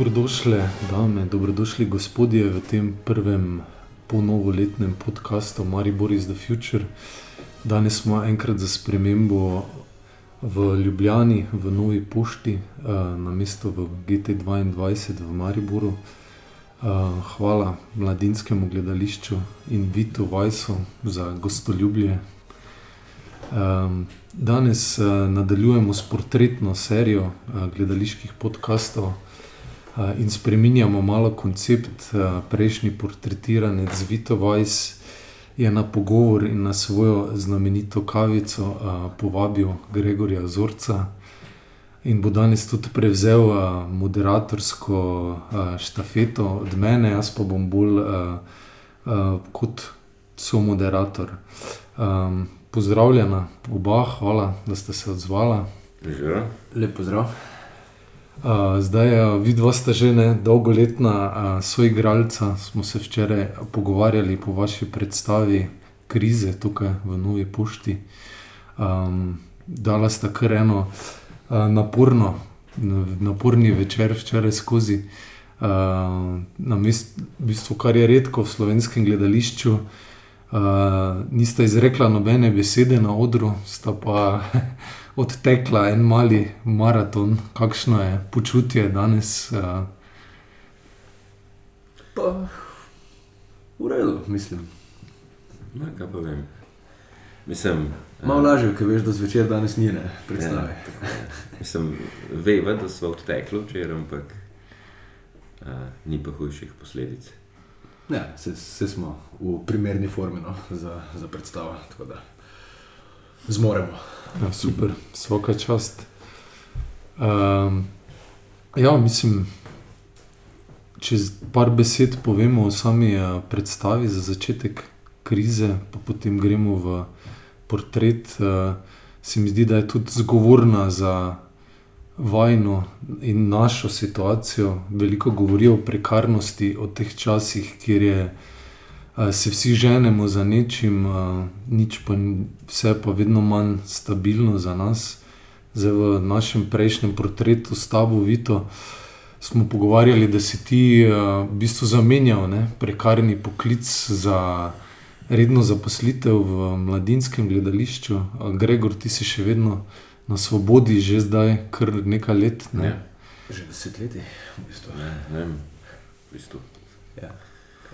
Dobrodošli, dame, dobrodošli, gospodje, v tem prvem ponovoletnem podkastu Maribor is the Future. Danes smo enkrat za spremembo v Ljubljani, v Novi Pošti, na mestu v GT2 v Mariboru. Hvala mladinskemu gledališču in Vitu Vajsu za gostoljubje. Danes nadaljujemo s portretno serijo gledaliških podkastov in spreminjamo malo koncept. Prejšnji portretiranec Vito Vajs je na pogovor in na svojo znamenito kavico povabil Gregorja Zorca in bo danes tudi prevzel moderatorsko štafeto od mene, jaz pa bom bolj kot somoderator. Pozdravljena oba, hvala, da sta se odzvala. Lep pozdrav. Zdaj, vidva sta že, ne, dolgoletna soigralca, smo se včeraj pogovarjali po vaši predstavi Krize tukaj v Novi Pošti. dala sta kar eno naporno, naporni večer včeraj skozi. v bistvu, kar je redko v slovenskem gledališču, nista izrekla nobene besede na odru, sta pa odtekla en mali maraton. Kakšno je počutje danes? Pa v redu, mislim. Malo lažje, ke veš, da zvečer danes ni, ne, predstave. Ja, saj, saj smo v primerni formi, no, za, za predstavo, tako da zmoremo. Ja, super, svaka čast. ja, mislim, če par besed povemo o sami predstavi za začetek, Krize, pa potem gremo v portret. se mi zdi, da je tudi zgovorna za vajino in našo situacijo. Veliko govori o prekarnosti, o teh časih, kjer je, se vsi ženemo za nečim, nič pa vse pa vedno manj stabilno za nas. Zdaj v našem prejšnjem portretu s tabo, Vito, smo pogovarjali, da si ti v bistvu zamenjal, ne, prekarni poklic za redno zaposlitev v mladinskem gledališču. Gregor, ti si še vedno na svobodi že zdaj kar nekaj let, ne? Že desetletje v bistvu. Ja.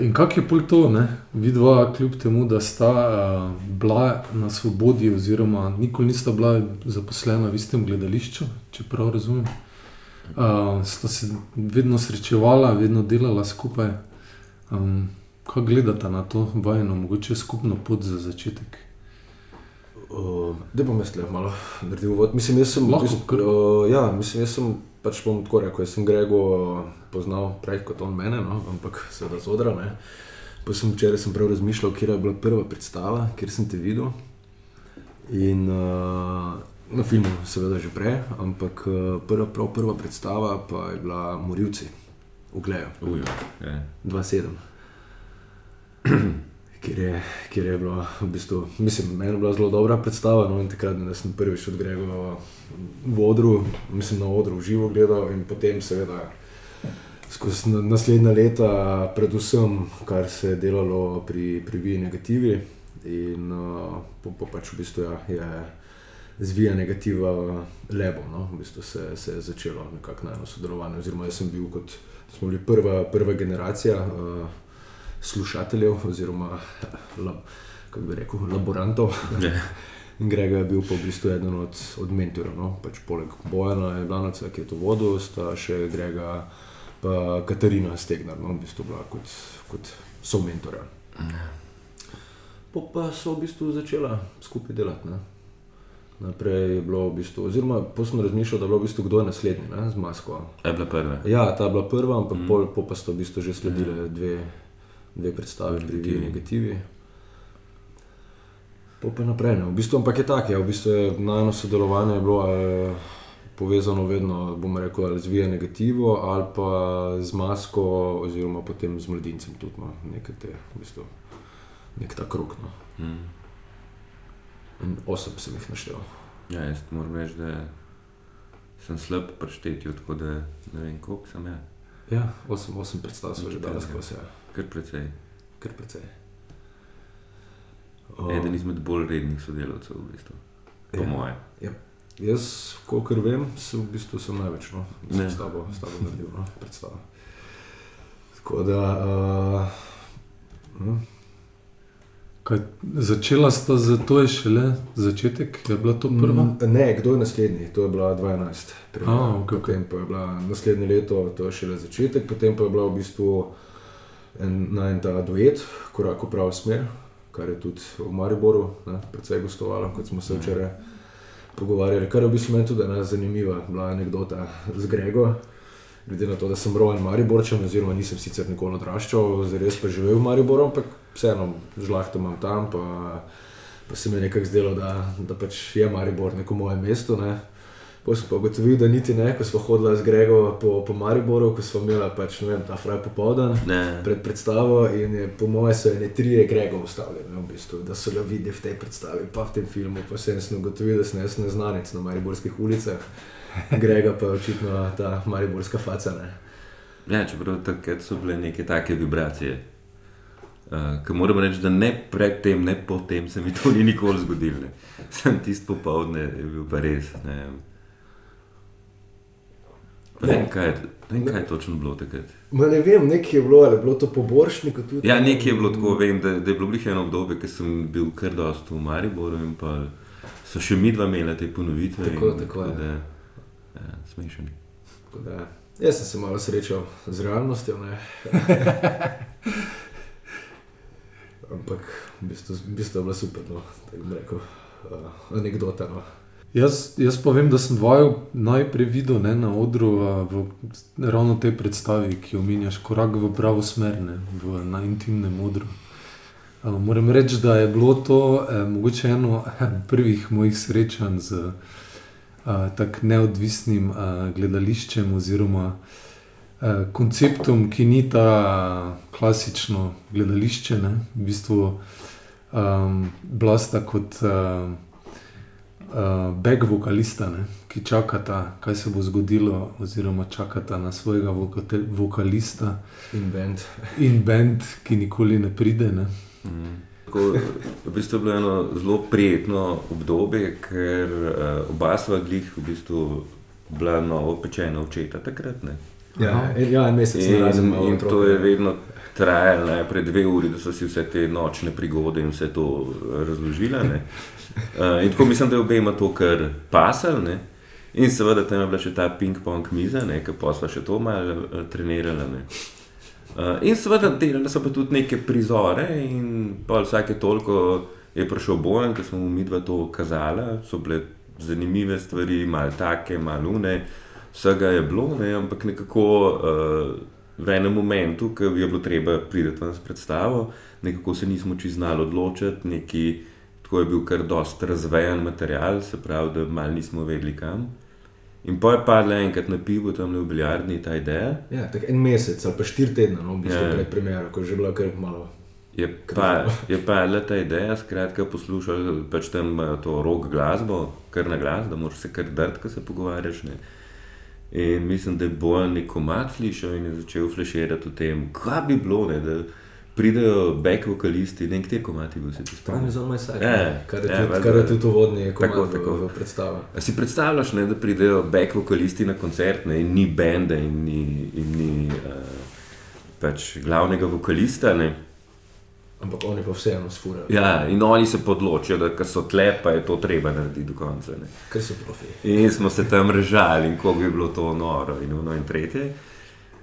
in kako je pol to, ne? Vidva, kljub temu da sta bila na svobodi oziroma nikoli nista bila zaposlena v istem gledališču, če prav razumem, sta se vedno srečevala, vedno delala skupaj. kako gledata na to vajino mogoče skupno pot za začetek? daj bom jaz tule malo naredil uvod, mislim, jaz sem v bistvu, ja, mislim, jaz sem, pač bom tako rekel, jaz sem Grego eh, poznal prej kot on mene, no, ampak seveda z odra. Ne. Pa sem včeraj sem prav razmišljal, kje je bila prva predstava, kjer sem te videl. In uh, na filmu, seveda že prej, ampak uh, prva, prav prva predstava pa je bila Morilci, v Gleju. Ujo, ja. je. 2-7. Ker je, ker je bila v bistvu, mislim, meni je bila zelo dobra predstava. No, in takrat, da sem prvič odgreval v odru, mislim, na odru v živo gledal in potem, seveda, skozi naslednja leta, predvsem, kar se je delalo pri, pri Vi negativi. In uh, pa, pa pač v bistvu ja, je zvija negativa lebo. No? V bistvu se, se je začelo nekako najmo sodelovanje. Oziroma, jaz sem bil kot smo bili prva, prva generacija. Uh, slušateljev oziroma kako bi rekel, laborantov. Grega je bil pa v bistvu eden od, od mentorjev, no, pač poleg Bojana Jandanovića, ki je to vodil, sta še Grega pa Katarina Stegnar, no, v bistvu bila kot, kot somentorja. Pol pa sva v bistvu začela skupaj delati, ne. Naprej je bilo v bistvu, oziroma posem razmišljal, da je bilo v bistvu kdo je naslednji ne, z masko. Je bila prva. Ja, ta je bila prva, ampak mm. pol, pol pa so v bistvu že sledile dve, dve predstave, prvi in negativi. Pol pa naprej. Ne. V bistvu, ampak je tako, ja, v bistvu je najno sodelovanje bilo eh, povezano vedno, bomo rekel, ali z vijo negativo ali pa z masko, oziroma potem z mladincem tudi, no, nekaj te, v bistvu, nek ta krok. No. Mm. In osem sem jih naštel. Ja, jaz moram reči, da sem slab pri štetju, tako da ne vem, koliko sem jaz. Ja, osem, osem predstav smo že danes, ko se je. Kar precej. Kar precej. Eden izmed bolj rednih sodelavcev, v bistvu. Po Ja. mojem. Jaz, kolikor vem, sem v bistvu sem največ no, Ne. sem s tabo, s tabo naredil no, predstavo. Tako da. Uh, hm, Kaj, začela sta z to, je šele začetek, je bila to prva. Mm, Ne, kdo je naslednji? To je bila 12. premiera. A, ok, ok. Potem pa je bila naslednje leto, to je šele začetek, potem pa je bila v bistvu en, na en ta duet, korak v pravo smer, kar je tudi v Mariboru ne, precej gostovalo, kot smo se včeraj pogovarjali. Kar je v bistvu meni tudi ena zanimiva bila anekdota z Grego. Glede na to, da sem rojen Mariborčan, oziroma nisem sicer nikoli odraščal, res pa živel v Mariboru, ampak vseeno žlahto imam tam, pa, pa se mi je nekako zdelo, da, da pač je Maribor neko moje mesto. Ne. Potem sem pa ugotovil, da niti ne, ko smo hodili z Grego po, po Mariboru, ko smo imeli pač, ne vem, ta fraj popoldan Ne, pred predstavo in je, po mojem so ene tri Grego ustavljene, v bistvu, da so ga videli v tej predstavi, pa v tem filmu. Pa sem sem ugotovil, da sem jaz neznanec na mariborskih ulicah, Grega pa je očitno ta mariborska faca. Ne. ja, čeprav takrat so bile neke take vibracije. Uh, Ker moram reči, da ne predtem, ne potem se mi to ni nikoli zgodilo. Sem tisti popoldne je bil pa res. Ne, ne kaj, ne kaj je točno bilo takrat. Ma ne vem, nekaj je bilo, ali je bilo to poboljšnik tudi. Ja, nekaj je bilo tako, vem, da, da je bilo bliže eno obdobje, ko sem bil kar dost v Mariboru in pa so še mi dva imela te ponovitve. Tako, in, tako je. da, ja, smešni. Tako Da, jaz sem se malo srečal z realnostjo. Ampak v bistvu, v bistvu je bilo super, no, tako bi rekel, uh, anekdota. No. Jaz, jaz pa vem, da sem vaju najprej videl ne, na odru v ravno tej predstavi, ki jo omenjaš, korak v pravo smer, ne, v, na intimnem odru. A, Moram reči, da je bilo to eh, mogoče eno eh, prvih mojih srečanj z eh, tako neodvisnim eh, gledališčem oziroma eh, konceptom, ki ni ta klasično gledališče, ne, v bistvu um, blasta kot. Uh, uh, back vokalista, ne, ki čakata, kaj se bo zgodilo, oziroma čakata na svojega vokate- vokalista In bend. in bend, ki nikoli ne pride. Ne. Mm. Tako, v bistvu je bilo eno zelo prijetno obdobje, ker uh, oba sva glih v bistvu bila novo pečena očeta takrat. Ne. Ja, en, ja, en mesec je In, razen in to je vedno trajalo najprej dve uri, da so si vse te nočne prigode in vse to eh, razložila. ne. Uh, in tako mislim, da je obema to kar pasal. Ne. In seveda tam je bila še ta ping-pong miza, ki smo še to malo uh, trenirali. Ne. Uh, in seveda delali so pa tudi neke prizore, in vsake toliko je prišel bojen, ker smo mu mi dva to kazali, so bile zanimive stvari, malo take, malo une, vsega je bilo, ne, ampak nekako uh, v enem momentu, ki je bilo treba priti ven s predstavo, nekako se nismo čisto znali odločiti, neki, tako je bil kar dost razvejan material, se pravi, da malo nismo vedeli kam. In pa je padla enkrat na pivo tam v Biljardi ta ideja. Ja, tako en mesec ali pa štiri tedne, no, v bistvu Ja. pred premjero, ko je že bila kar malo. Je pa, je padla ta ideja, skratka, poslušali pač tam eh, to rock glasbo, kar na glas, da moraš se kar drti, ko se pogovarjaš. Ne. In mislim, da je bolj neko mat slišal in je začel flashirati o tem, kaj bi bilo, ne, da pridejo back vokalisti, ne kateri komati bil se ti Time spomni. is on my side. Ne, kar je ja, tudi, kar je tudi uvodni Tako, komad v, tako. v predstavi. A si predstavljaš, ne, da pridejo back vokalisti na koncert, ne, in ni benda, in ni, in ni uh, pač glavnega vokalista. Ne. Ampak oni pa vseeno sfurajo, Ja, in oni se podločijo, da so tle, pa je to treba narediti do konca. Ne. ker so profi. In smo se tam režali, in kako je bilo to noro, in ono in tretje.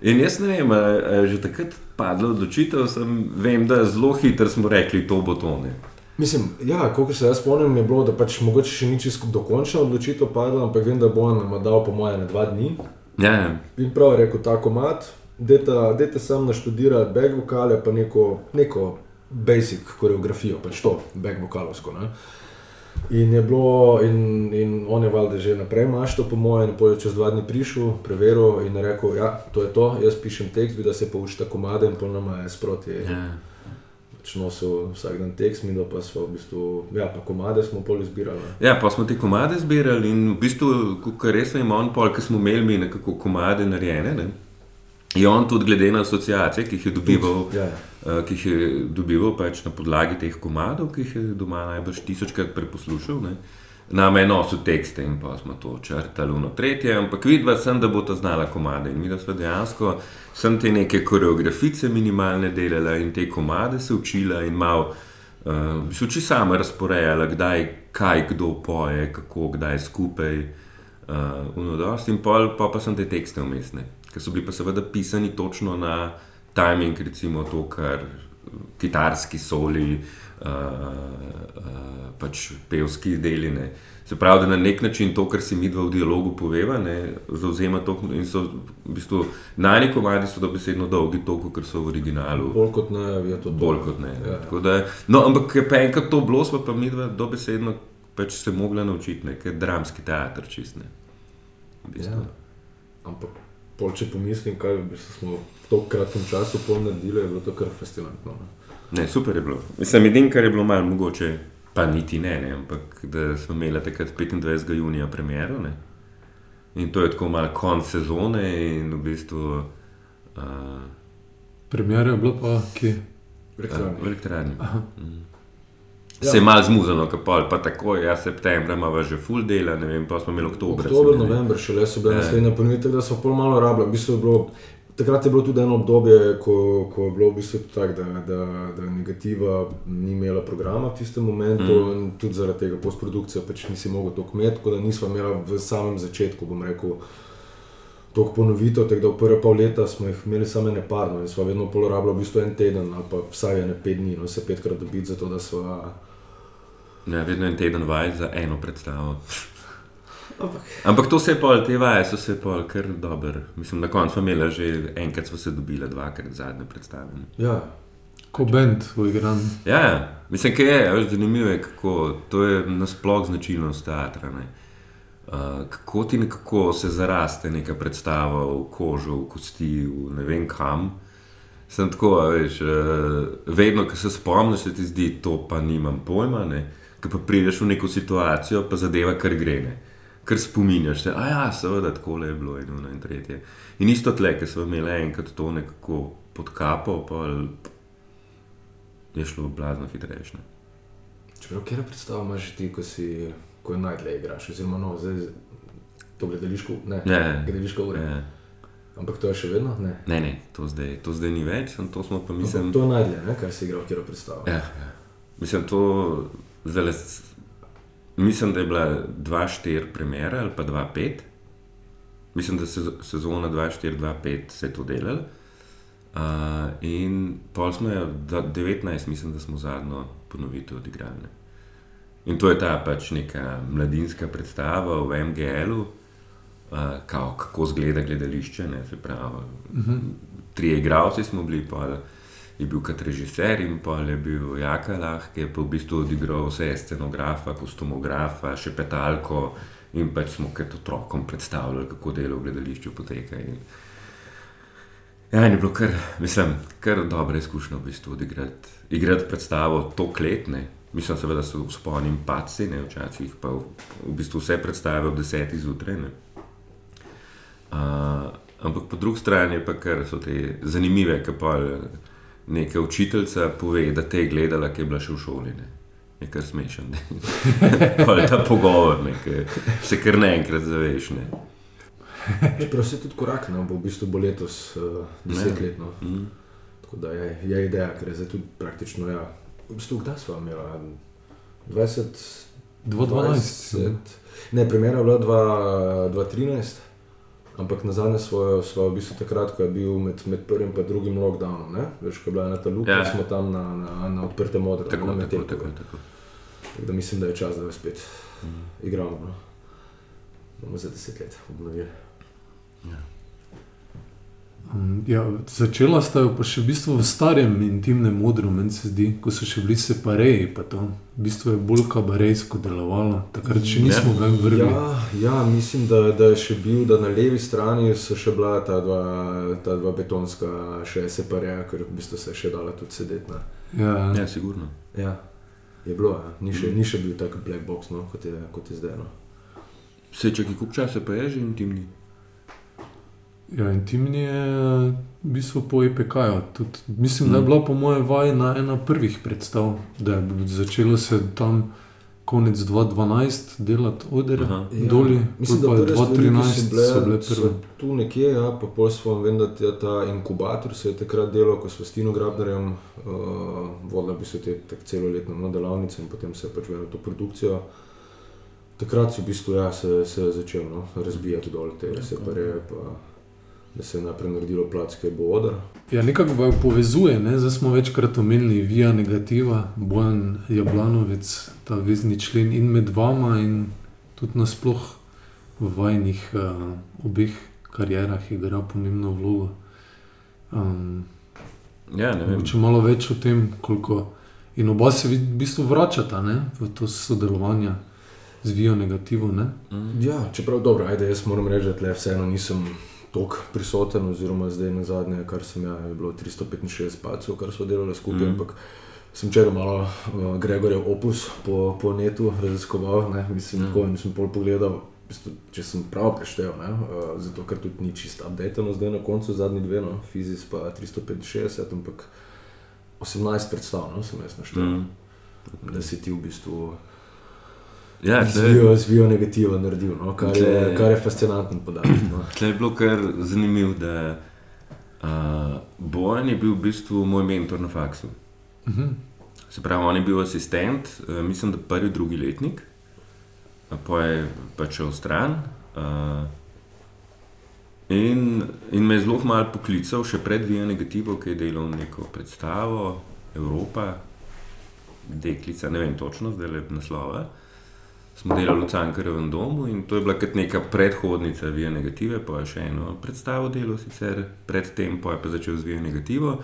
In jaz ne vem, a, a že takrat padla odločitev, sem, vem, da zelo hitro smo rekli, to bo to. Ne. Mislim, ja, koliko se jaz spomnim, je bilo, da pač mogoče še ni čisto dokončna odločitev padla, ampak vem, da bo nam dal po moje na dva dni. Ja, ja. In prav je rekel, tako mat, dajte sam naštudirati back vokale, pa neko, neko basic koreografijo, pač to, back vokalovsko. Ne? In je bilo, in, in on je valjda že naprej mašto, po mojem, in potem je čez dva dni prišel, preveril in rekel, ja, to je to, jaz pišem tekst, vi da se poučite komade in pol nama je sproti. ja. Pač nosil vsak dan tekst, mi pa smo v bistvu, ja, pa komade smo pol izbirali. Ja, pa smo te komade zbirali in v bistvu, kar res vem, on pol, ki smo imeli mi nekako komade narejene. Ne? Je on tudi glede na asociacije, ki jih je dobival, Ja, uh, ki jih je dobival pač na podlagi teh komadov, ki jih je doma najbrž tisočkrat preposlušal. Ne? Nam je nosil tekste in pa smo to črtali v tretje, ampak vidva sem, da bo ta znala komade. In mi da smo dejansko sem te neke koreografice minimalne delala in te komade se učila in mal. Uh, se uči sama razporejala, kdaj, kaj kdo poje, kako, kdaj skupaj, uh. In pol, pol pa sem te tekste umestne, ki so bili pa seveda pisani točno na timing, recimo to, kar kitarski soli, uh, uh, pač pevski deline. Se pravi, da na nek način to, kar si mi dva v dialogu poveva, ne, zauzema to. In so v bistvu najni komadi so dobesedno dolgi, toliko, ker so v originalu. bolj kot ne, je to to. Bolj kot ne. Ja. Tako Da, no, ampak je pa enkrat to bilo, smo pa mi dva dobesedno pač se mogla naučiti, nekaj dramski teater čistne. V bistvu. Ja. Ampak, pol, če pomislim, kaj v bistvu smo v tako kratkem času pol naredili, je bilo to kar fascinantno. Ne? Ne, super je bilo. Mislim, edin, kar je bilo malo mogoče, pa niti ne, ne ampak da smo imeli takrat 25. junija premiero. Ne? In to je tako malo konc sezone in v bistvu uh, Premjera je bila pa kje? Elektrarni. v elektrarni. Aha. Ja. Se je malo zmuzano, kapol, pa tako, ja, septembra ima že full dela, ne vem, pa smo imeli oktober. Oktober, november, šele so bile Ja. naslednje ponudbe, da so pol malo rabljali. V bistvu je bilo, takrat je bilo tudi eno obdobje, ko, ko je bilo v bistvu tako, da, da, da negativa ni imela programa v tistem momentu mm. in tudi zaradi tega postprodukcija pač nisi mogel to kmet, tako da nismo imeli v samem začetku, bom rekel. Toliko ponovitev, tako da v prve pol leta smo jih imeli samo ene parno in smo vedno pol rabljali v bistvu en teden ali pa vsaj ene pet dni, no se petkrat dobiti za to, da smo. Ja, vedno en teden vaj za eno predstavo. Ampak Ampak to se je pol, te vaje so se pol kar dobro. Mislim, na koncu smo imeli že enkrat, smo se dobili, dvakrat zadnje predstave. ne. ja, Ko bend v igran. Ja, ja. mislim, kaj je, veš, zanimivo je, kako to je nasploh značilnost teatra. Ne? Uh, kako ti nekako se zaraste neka predstava v kožo, v kosti, v ne vem kam. Sem tako, a veš, uh, vedno, ko se spomniš, se ti zdi, to pa nimam pojma. Ko pa prideš v neko situacijo, pa zadeva kar gre. Ne? Ker spominjaš se, a ja, seveda, tako je bilo in eno in tretje. In isto tle, ki smo imeli enkrat to nekako pod kapo, pa je šlo blazno hitrejše. ne. Čeprav, kje predstavo imaš ti, ko si, ko najdlje igraš, oziroma no, zdaj to gledališko, ne, Ja, gledališko ure. ja. Ampak to je še vedno, ne. Ne, ne, to zdaj, to zdaj ni več, to smo pa Mislim, mislim. to je najdlje, ne, kar si igral, kje predstavo. Ja, ja. Mislim, to zdaj, mislim, da je bila 2-4 premjera ali pa 2-5. Mislim, da se sezona 2-4-2-5 se je to delalo. Uh, in pol smo jo, da- 19, mislim, da smo zadnjo ponovitev odigrali. In to je ta pač neka mladinska predstava v MGL-u, uh, kako izgleda gledališče. Ne, pravi, trije igralci smo bili, pa je bil kot režiser in pa je bil Jaka Lah, ki je pa v bistvu odigral vse scenografa, kostumografa, še petalko in pač smo kot otrokom predstavljali, kako delo v gledališču poteka. In, ja, in je bilo kar, mislim, kar dobra izkušnja v bistvu odigrati igrati predstavo to kletne. Mislim, seveda se spomnim paci, ne včasih pa v, v bistvu vse predstave ob desetih zjutraj. Uh, ampak po drugi strani je pa kar so te zanimive, ki pa neka učiteljica pove, da te je gledala, ki je bila še v šoli. Ne. Je kar smešen. je ta pogovor, ki se kar naenkrat zaveš. Ne. Čeprav se tudi korak, ne, bo v bistvu bo letos uh, desetletno. Mm. Tako da je, je ideja, ker je zdaj tudi praktično, ja, v bistvu kdaj smo imeli? 20, 2012. 20, ne, premjera je bila dva- 2013, Ampak na zadnje svoje, svoje v bistvu takrat, ko je bil med, med prvim in drugim lockdownom, ne? veš, ko je bila ena ta luka, Ja. ja. smo tam na, na, na odprtem modru. Tako, tako, tako, tako. Tako da mislim, da je čas, da jo spet Mm. igramo. No. Bomo za deset let obnovili. Um, ja, začela sta jo pa še v bistvu v starem intimnem modru, meni se zdi, ko so še bili separeji. pa to. V bistvu je bolj kabarejsko delovalo, takrat še nismo ga vrgli. Ja, ja, mislim, da, da je še bil, da na levi strani so še bila ta dva, ta dva betonska še separeja, ker v bistvu se je še dala tudi sedeti. Ne. Ja, Ja, sigurno. Ja, je bilo, ja. ni, še, ni še bil tak black box, no, kot, je, kot je zdaj. No. Se če ki kup časa pa je že intimni. Ja, intimni je v bistvu po EPK-ju. Tudi, mislim, da je Mm. bila po mojem vajna ena prvih predstav, da je začelo se tam konec 2012 delati odere doli, Ja, mislim, pol da pa ki 2013 so bile, so bile so prve. tu nekje, ja, pa pol smo vem, da ta, ta inkubator se je takrat delal, ko smo s Tino Grabnerjem uh, vodila bi se te tak celoletne no, delavnice in potem se je pač vedela to produkcijo. Takrat so v bistvu ja, se, se je začel no, razbijati dol te separeje, pa da se je najprej naredilo plac, ki bo odr. Ja, nekako ga povezuje, ne? zdaj smo večkrat omenili via negativa, Bojan Jablanovec, ta vezni člen in med vama, in tudi nasploh v vajnih uh, obeh karjerah igra pomembno vlogo. Um, Ja, ne vem. Če malo več o tem, koliko. In oba se v bistvu vračata ne? v to sodelovanje z vio negativom. Ne? Mm. Ja, čeprav dobro, ajde, jaz moram reči, da vseeno nisem tako prisoten, oziroma zdaj na zadnje, kar sem ja, je bilo 365 palcev, kar smo delali skupaj, mm. ampak sem včeraj malo uh, Gregorjev opus po, po netu raziskoval, ne, mislim, mm. tako in sem pol pogledal. v bistvu, Če sem prav preštel, ne, uh, zato ker tudi ni čisto updated, zdaj na koncu zadnji dve, no, Fizis pa 365, ampak 18 predstav, no, sem jaz naštel, Mm. mm. da si ti v bistvu Ja, zvijo, zvijo negativa naredil, no, kar, je, Tle- kar je fascinanten podatek. No. tle je bilo kar zanimivo, da uh, Bojan je bil v bistvu moj mentor na faksu. Uh -huh. Se pravi, on je bil asistent, uh, mislim, da prvi, drugi letnik, uh, pa je pač šel stran. Uh, in, in me je zelo malo poklical, še pred Vijo Negativo, ki je delal neko predstavo, Evropa, deklica, ne vem točno, zdaj le naslova. Smo delali v Cankarjevem domu in to je bila kot neka predhodnica Vija Negative, pa je še eno predstavo delal, sicer predtem, pa je pa začel z Vijo Negativo.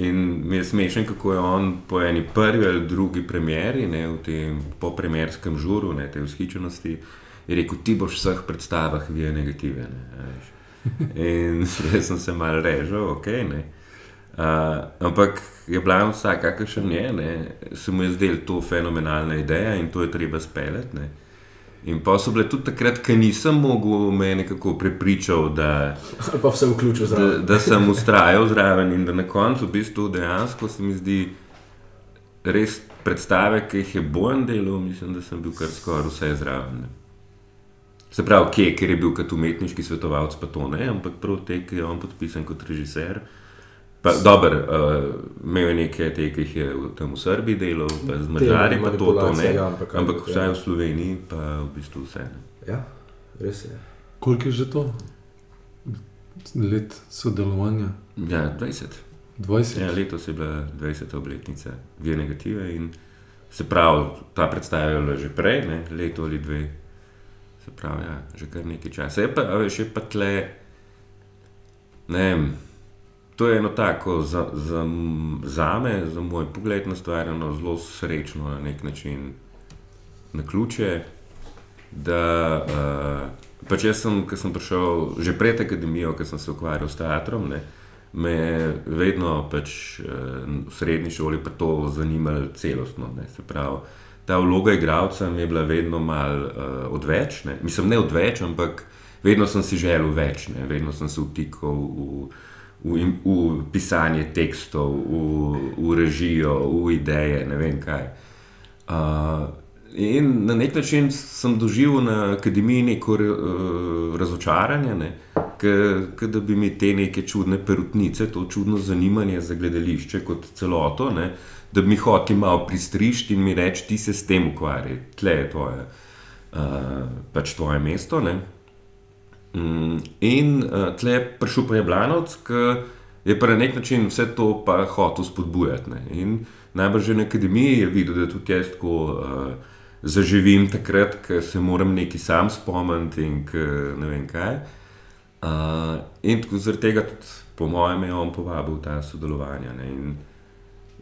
In mi je smešen, kako je on po eni prvi ali drugi premjeri, ne, v tem popremjerskem žuru, ne, te vzhičenosti, je rekel: Ti boš v vseh predstavah Vija Negative. Ne. In jaz sem se mal režal, ok. Ne. Uh, ampak je bila vsak, kakršen je, ne, se mu je zdela to fenomenalna ideja in to je treba speljati. ne. In pa so bile tudi takrat, ko nisem mogel me nekako prepričati, da, pa vse vključil da, zraven. da sem ustrajal zraven in da na koncu v bistvu dejansko se mi zdi res predstave, ki jih je bojen delal, mislim, da sem bil kar skoraj vse zraven. Ne. Se pravi, kje, ker je bil kot umetniški svetovalec, pa to ne, ampak prav te, ki je on podpisan kot režiser. Pa, dober, uh, imel je nekaj te, ki jih je v, tam v Srbiji delal, pa z Mačari, pa to, to ne. ja, ampak- Ampak vsaj v Sloveniji, pa v bistvu vse. Ne. Ja, res je. Koliko je že to? Let sodelovanja? Ja, 20. 20. Ja, letos je bila 20. obletnica Vije Negative in se pravi, ta bila že prej, ne, leto ali dve, se pravi, ja, že kar nekaj časa. Je pa, a veš, je pa tle, ne vem, to je eno tako za, za, za me, za moj pogled na stvar, eno zelo srečno na nek način na ključe, da uh, pač jaz sem, ko sem prišel že pred akademijo, ko sem se ukvarjal s teatrom, ne, me je vedno pač, uh, v srednji šoli pa to zanimalo celostno. Ne, se pravi, ta vloga igralca mi je bila vedno mal uh, odveč, ne, mislim ne odveč, ampak vedno sem si želel več, ne, vedno sem se vtikal v. V, v pisanje tekstov, v, v režijo, v ideje, ne vem kaj. Uh, in na nek način sem doživel na akademiji neko uh, razočaranje, ne? ker da bi mi te neke čudne perutnice, to čudno zanimanje za gledališče kot celoto, ne? da bi mi hoteli malo pristrišti in mi reči, ti se s tem ukvarjaj, tle je tvoje, uh, pač tvoje mesto. Ne? Mm, in uh, tle prišel pa je Blanovc, ki je pa na nek način vse to pa hotel spodbujati. Ne. In najbrž že na akademiji je videl, da tudi jaz tako uh, zaživim takrat, ko se moram nekaj sam spomniti in k, ne vem kaj. Uh, in tako zaradi tega tudi, po mojem, je on povabil ta sodelovanja. Ne. In,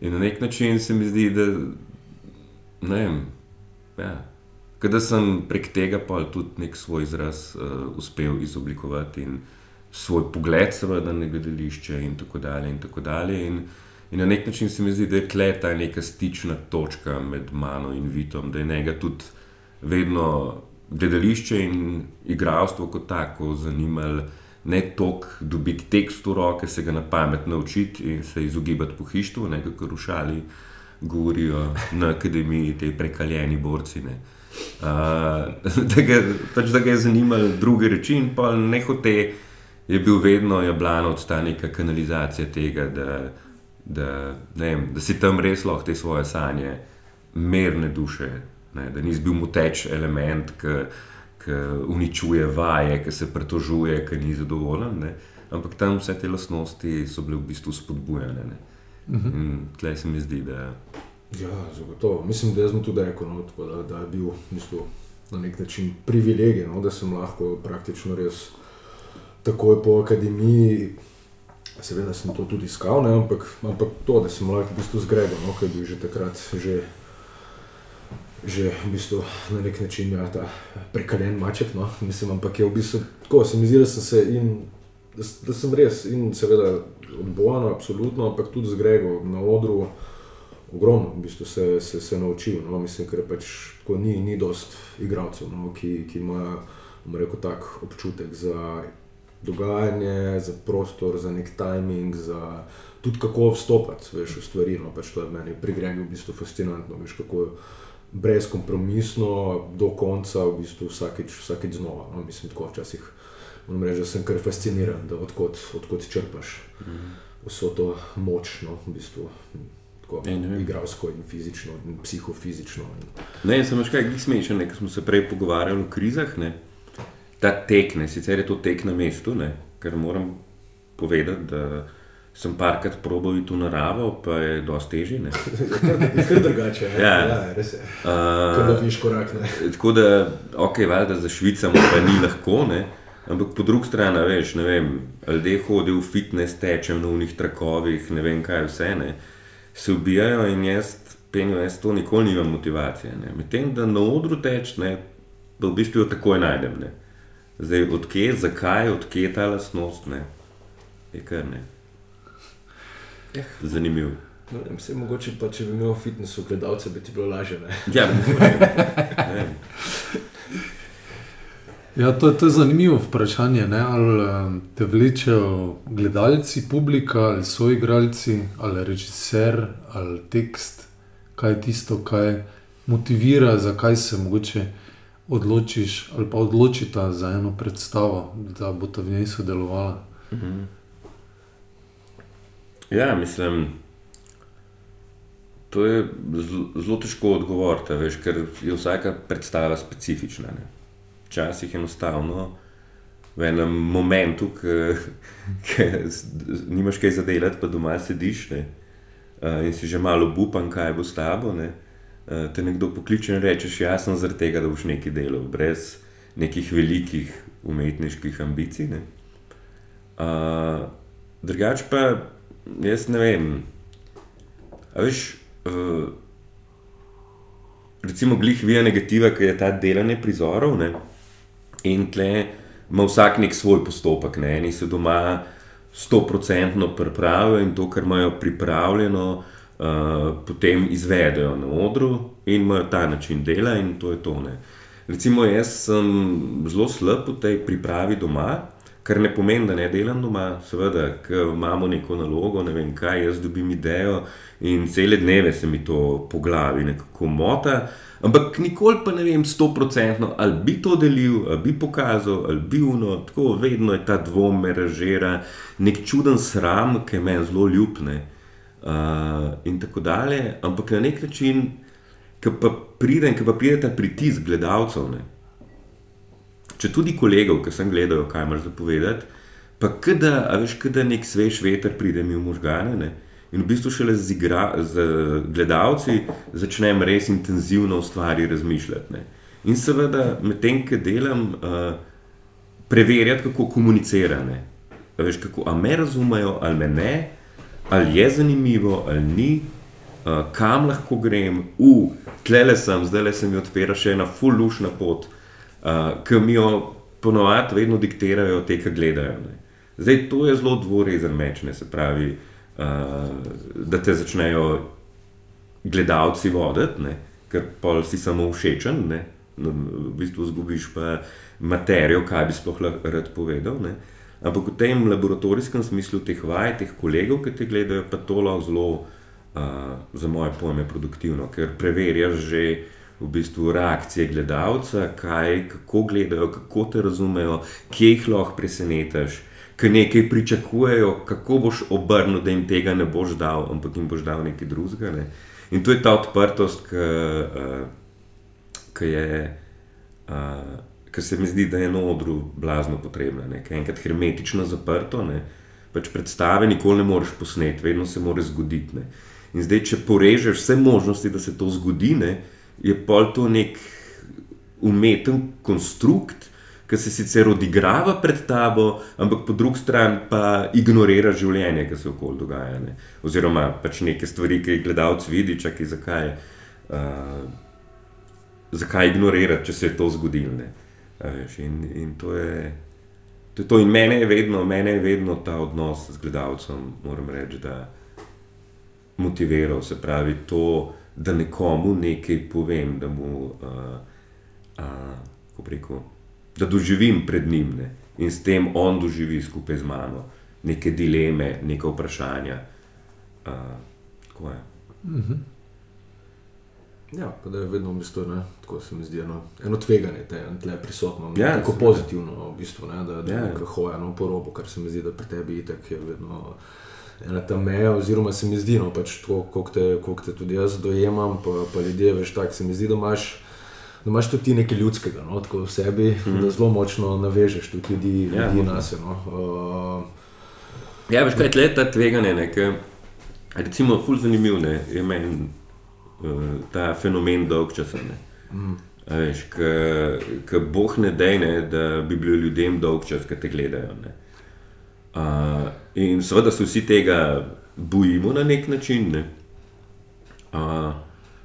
in na nek način se mi zdi, da ne vem. Ja. Da sem prek tega pa tudi nek svoj izraz uh, uspel izoblikovati in svoj pogled, seveda, na gledališče in tako dalje. In, tako dalje. In, in na nek način se mi zdi, da je tle ta neka stična točka med mano in Vitom, da je njega tudi vedno gledališče in igralstvo kot tako zanimalo. Ne toliko dobiti tekst v roke, se ga na pamet naučiti in se izogibati pohištvu, ne kako rušali, govorijo na akademiji, te prekaljeni borci. Ne. Uh, da, ga, pač, da ga je zanimalo druge reči, in pa ne hote, je bil vedno jablan od ta neka kanalizacija tega, da, da, ne vem, da si tam res lahko te svoje sanje, mirne duše, ne, da nisi bil muteč element, ki uničuje vaje, ki se pretožuje, ki ni zadovoljen. Ne. Ampak tam vse te lastnosti so bile v bistvu spodbujene. Uh mhm. -huh. Tleh se mi zdi, da. Ja, zagotovo. Mislim, da sem tudi rekel, no, da, da je bil mislim, na nek način privilegij, no, da sem lahko praktično res takoj po akademiji. Seveda sem to tudi iskal, ne, ampak, ampak to, da sem lahko v bistvu zgregal, no, ker je bil že takrat že, že v bistvu na nek način ja, ta prekaljen maček. No, mislim, ampak je v bistvu tako, se mi zdi, da sem se in da, da sem res in seveda odbojen, absolutno, ampak tudi zgregal na odru ogromno, v bistvu se, se, se naučil. No? Mislim, ker pač tako ni, ni dost igralcev, no? ki, ki imajo tak občutek za dogajanje, za prostor, za nek timing, za tudi kako vstopiti veš, v stvari. No? Pač to je meni pri Gregu v bistvu fascinantno. Veš, kako brezkompromisno do konca, v bistvu vsakeč, vsakeč znova. No? Mislim, tako včasih. Moram reči, da sem kar fasciniran, da odkot, odkot črpaš mm -hmm. vso to moč, no, v bistvu, tako igralsko in fizično, in psihofizično. Ne, samo še kaj smešno, ker smo se prej pogovarjali o krizah. Ne? Ta tek, ne, sicer je to tek na mestu, ne, ker moram povedati, da sem parkrat probal iti v naravo, pa je dosti težje. Je kar drugače, ja, ja, res je. Uh, viš korak. Ne. Tako da, ok, valjda za Švicamo pa ni lahko. Ne. Ampak po drugi strani, veš, ne vem, ljudje hodijo v fitness, tečejo na unih trakovih, ne vem kaj vse. Ne. Uh, se ubijajo in jaz, penjo, jaz to nikoli nimam motivacije. Medtem, da na odru teč, ne, da v bistvu jo takoj najdem. Ne. Zdaj, odkje, zakaj, odkje ta lasnost, ne, je kar ne. Eh. Zanimivo. No, vse mogoče pa, če bi imel fitness v gledalce, bi ti bilo lažje. Ja, ne. Ja, to, to je zanimivo vprašanje. Ne? Ali te vlečejo gledalci, publika, ali so igralci, ali režiser, ali tekst, kaj je tisto, kar motivira, zakaj se mogoče odločiš ali pa odločita za eno predstavo, da bo ta v njej sodelovala. Mhm. Ja, mislim. To je zelo težko odgovoriti, ker je vsaka predstava specifična. Ne? Včasih enostavno v enem momentu, ki nimaš kaj zadelati, pa doma sediš ne, in si že malo upan, kaj bo s tabo. Ne, te nekdo pokliče in rečeš, jaz sem zaradi tega, da boš nekaj delal, brez nekih velikih umetniških ambicij. Ne. Uh, drugač pa, jaz ne vem. A veš, uh, recimo, glih vija negativa, ki je ta delanje prizorov. Ne, In tle ima vsak nek svoj postopek, ne? eni se doma sto procentno pripravijo in to, kar imajo pripravljeno, uh, potem izvedejo na odru in imajo ta način dela in to je to. Ne? Recimo, jaz sem zelo slab v tej pripravi doma. Kar ne pomeni, da ne delam doma, seveda, ker imamo neko nalogo, ne vem kaj, jaz dobim idejo in cele dneve se mi to po glavi nekako mota. Uh, Ampak nikoli pa ne vem, sto procentno, ali bi to delil, ali bi pokazal, ali bi uno, tako vedno je ta dvom, me ražira, nek čuden sram, ki me zelo ljubne. Uh, in tako dalje. Ampak na nek način, ki pa pride, ki pa pride ta pritisk gledalcev. Ne? če tudi kolegov, ki sem gledal, kaj imaš zapovedati, pa kada, a veš, kada nek svež veter pride mi v možgane. Ne? In v bistvu šele z, igra, z gledalci začnem res intenzivno o stvari razmišljati. Ne? In seveda, medtem, ko delam, uh, preverjati, kako komunicirane. Veš, kako, me razumejo, ali me ne, ali je zanimivo, ali ni, uh, kam lahko grem, u, tle sem, zdaj le se mi odpira še ena fullušna pot, uh, ki mi jo ponovadi vedno diktirajo te, ki gledajo. Ne. Zdaj, to je zelo dvorezen meč, ne se pravi, uh, da te začnejo gledalci voditi, ker pa si samo všečen, ne, no, v bistvu zgubiš pa materijo, kaj bi sploh rad povedal. Ne. Ampak v tem laboratorijskem smislu teh vaj, teh kolegov, ki te gledajo, pa to lahko zelo za moje pojme produktivno, ker preverjaš že v bistvu reakcije gledalca, kaj, kako gledajo, kako te razumejo, kje jih lahko presenetiš, kaj nekaj pričakujejo, kako boš obrnil, da jim tega ne boš dal, ampak jim boš dal nekaj drugega. Ne? In to je ta odprtost, ki je. Uh, Ker se mi zdi, da je na odru blazno potrebno, ker je enkrat hermetično zaprto, ne, pač predstave nikoli ne moreš posneti, vedno se mora zgoditi. Ne. In zdaj, če porežeš vse možnosti, da se to zgodi, ne, je pol to nek umeten konstrukt, ki se sicer odigrava pred tabo, ampak po drugi strani pa ignorira življenje, ki se okoli dogaja. Ne. Oziroma pač neke stvari, ki jih gledalec vidi, čakaj, zakaj, uh, zakaj ignorirati, če se je to zgodilo. In, in to je. To je to. In mene je, vedno, mene je vedno ta odnos z gledalcem, moram reči, da motiviral, se pravi to, da nekomu nekaj povem, da mu uh, uh, rekel, da doživim pred njim ne? in s tem on doživi skupaj z mano neke dileme, neke vprašanja. Uh, mhm. Ja, pa da je vedno v bistvu, ne, tako se mi zdi, eno, eno tveganje, je tle prisotno, ja, tako pozitivno, v bistvu, ne, da, da ja. hoja no, po robu, kar se mi zdi, da pri tebi itak je vedno. Ena ta meja, oziroma se mi zdi, no, pač to, kako te, te tudi jaz dojemam, pa, pa ljudje, veš, tako se mi zdi, da imaš. Da imaš tudi nekaj ljudskega, no, tako v sebi, mm. da zelo močno navežeš tudi ljudi, ja, ljudi na sebe. No. Uh, ja, veš, kaj je ta tveganje, nekaj, recimo, fulj zanimiv je meni uh, ta fenomen dolg časa. Mm. Veš, ki boh ne dejne, da bi bili ljudem dolg čas, ki te gledajo. Ne. Uh, in seveda se vsi tega bojimo na nek način. Ne? Uh,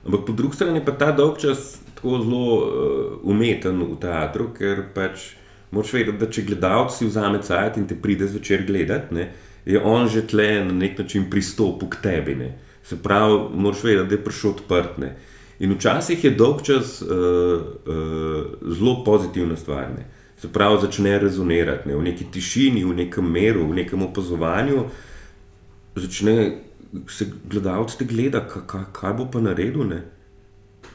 ampak po drugi strani pa ta dolg čas tako zelo uh, umeten v teatru, ker pač moč vedeti, da če gledalec si vzame cajt in te pride zvečer gledati, ne, je on že tle na nek način pristopil k tebi. Ne? Se pravi, moč vedeti, da je prišel odprt. Ne? In včasih je dolg čas uh, uh, zelo pozitivna stvar. Ne? se pravi, začne rezonirati ne? v neki tišini, v nekem meru, v nekem opazovanju. Začne se gledalec te gleda, kaj, kaj bo pa naredil. Ne?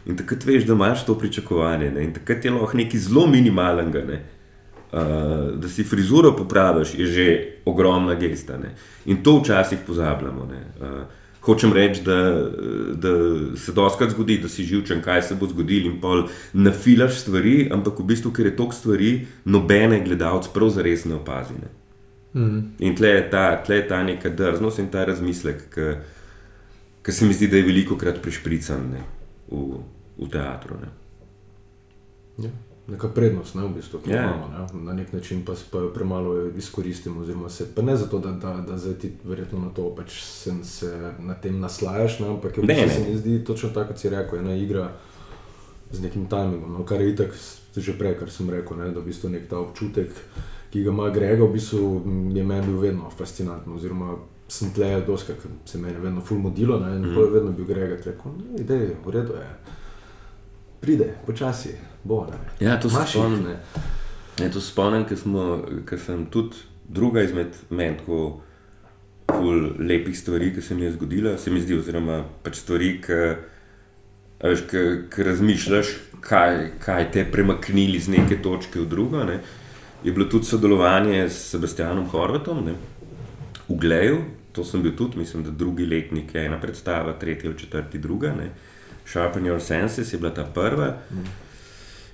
In takrat veš, da imaš to pričakovanje. Ne? In takrat je lahko nekaj zelo minimalnega. Ne? Uh, da si frizuro popraviš, je že ogromna gesta. Ne? In to včasih pozabljamo. Uh, hočem reči, da, da se doskrat zgodi, da si živčen, kaj se bo zgodilo, in pol nafilaš stvari, ampak v bistvu, ker je toliko stvari, nobene gledalce prav zares ne opazi. Ne? Mm. In tle je, ta, tle je ta neka drznost in ta razmislek, ki se mi zdi, da je veliko krat prišprican ne, v, v teatru. Ne. Ja neka prednost, ne, v bistvu, ki jo yeah. Ja. imamo. Ne. Na nek način pa, pa jo premalo izkoristimo. Se, pa ne zato, da, da, da zdaj ti verjetno na to pač se, se na tem naslajaš, ne, ampak v bistvu, se mi zdi točno tako, kot si rekel, ena igra z nekim timingom, no, kar je itak že prej, kar sem rekel, ne, da v bistvu nek ta občutek, ki ga ima Grega, v bistvu je meni bil vedno fascinanten. Oziroma, sem tle, doska, ker se meni vedno fulmodilo, in mm. vedno bil Grega, rekel, da je v redu. Je pride, počasi, bo. Ne. Ja, to se spomnim. Ja, to se spomnim, ker sem tudi druga izmed mentkov. Lepih stvari, ki se mi je zgodila, se mi zdi, oziroma pač stvari, ki razmišljaš, kaj, kaj te premaknili z neke točke v drugo. Ne. Je bilo tudi sodelovanje s Sebastianom Horvatom ne, v Gleju, to sem bil tudi, mislim, da drugi letnik je ena predstava, tretji ali četrti druga. Ne. Sharpen Your Senses je bila ta prva.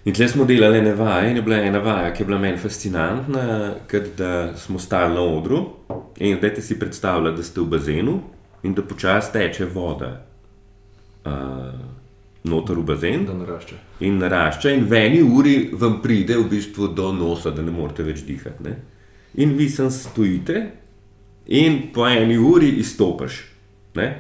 In tle smo delali ene vaje, in je bila ena vaja, ki je bila meni fascinantna, ker smo stali na odru in da si predstavljate, da ste v bazenu in da počasi teče voda uh, noter v bazen. Da narašča. In narašča, in v eni uri vam pride v bistvu do nosa, da ne morete več dihati. Ne? In vi sem stojite, in po eni uri izstopiš. Ne?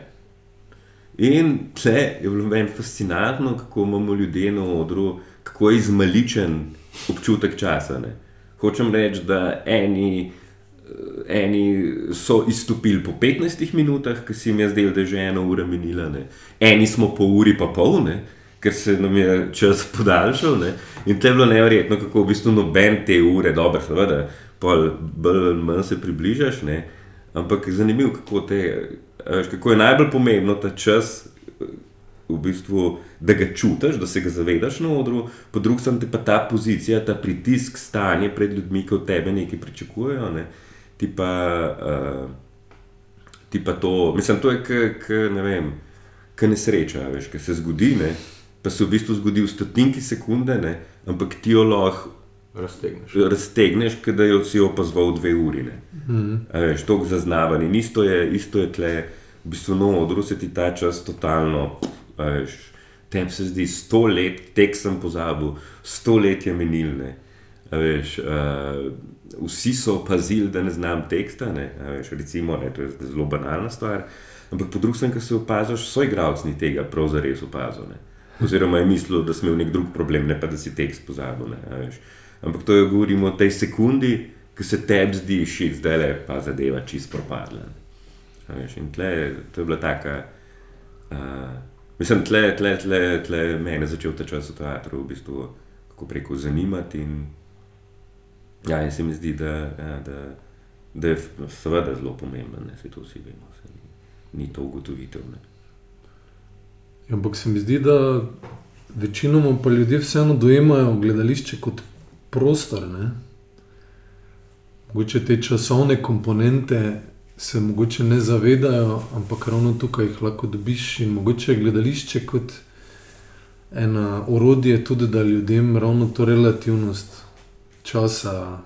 In tle je bilo meni fascinantno, kako imamo ljudje na odru kako je izmaličen občutek časa. Ne. Hočem reči, da eni, eni so izstopili po 15 minutah, ki se jim je zdelo, da je že ena ura minila, ne. eni smo po uri pa pol, ne. ker se nam je čas podaljšal. Ne. In to je bilo nevrjetno, kako v bistvu noben te ure, dobro, seveda, bolj ali manj se približaš. Ne. Ampak zanimivo, kako, te, kako je najbolj pomembno ta čas v bistvu, da ga čutiš, da se ga zavedaš na odru, po drugi strani pa ta pozicija, ta pritisk, stanje pred ljudmi, ki od tebe nekaj pričakujejo. Ne? Ti, pa, uh, ti pa to, mislim, to je kot nesreča, veš, ki se zgodi, ne? pa se v bistvu zgodi v stotinki sekunde, ne? ampak ti jo lahko. Raztegneš. Raztegneš, da jo si opazoval dve uri. Mm -hmm. Štok zaznavanje. Isto je, isto je tle, v bistvu, no, odru se ti ta čas totalno Tem se zdi sto let, tek sem pozabil, sto let je minilne. Veš, uh, vsi so opazili, da ne znam teksta, ne? Veš, recimo, ne, to je zelo banalna stvar. Ampak po strani, ko se opaziš, so igravci tega prav zares opazili. Oziroma je mislil, da smo imeli nek drug problem, ne pa da si tekst pozabil. Ampak to je govorimo o tej sekundi, ki se tebi zdi, šit, zdaj le pa zadeva čist propadla. In tle, to je bila taka. Uh, Mislim, tle, tle, tle, tle me je začel ta čas v teatru, v bistvu, kako preko zanimati. In, ja, in se mi zdi, da, ja, da, da je seveda zelo pomemben, da se to vsi vemo, se, ni to ugotovitev. Ja, ampak se mi zdi, da večinoma pa ljudje vseeno dojemajo gledališče kot prostor. Ne? Mogoče te časovne komponente se mogoče ne zavedajo, ampak ravno tukaj jih lahko dobiš in mogoče gledališče kot eno orodje, tudi da ljudem ravno to relativnost časa,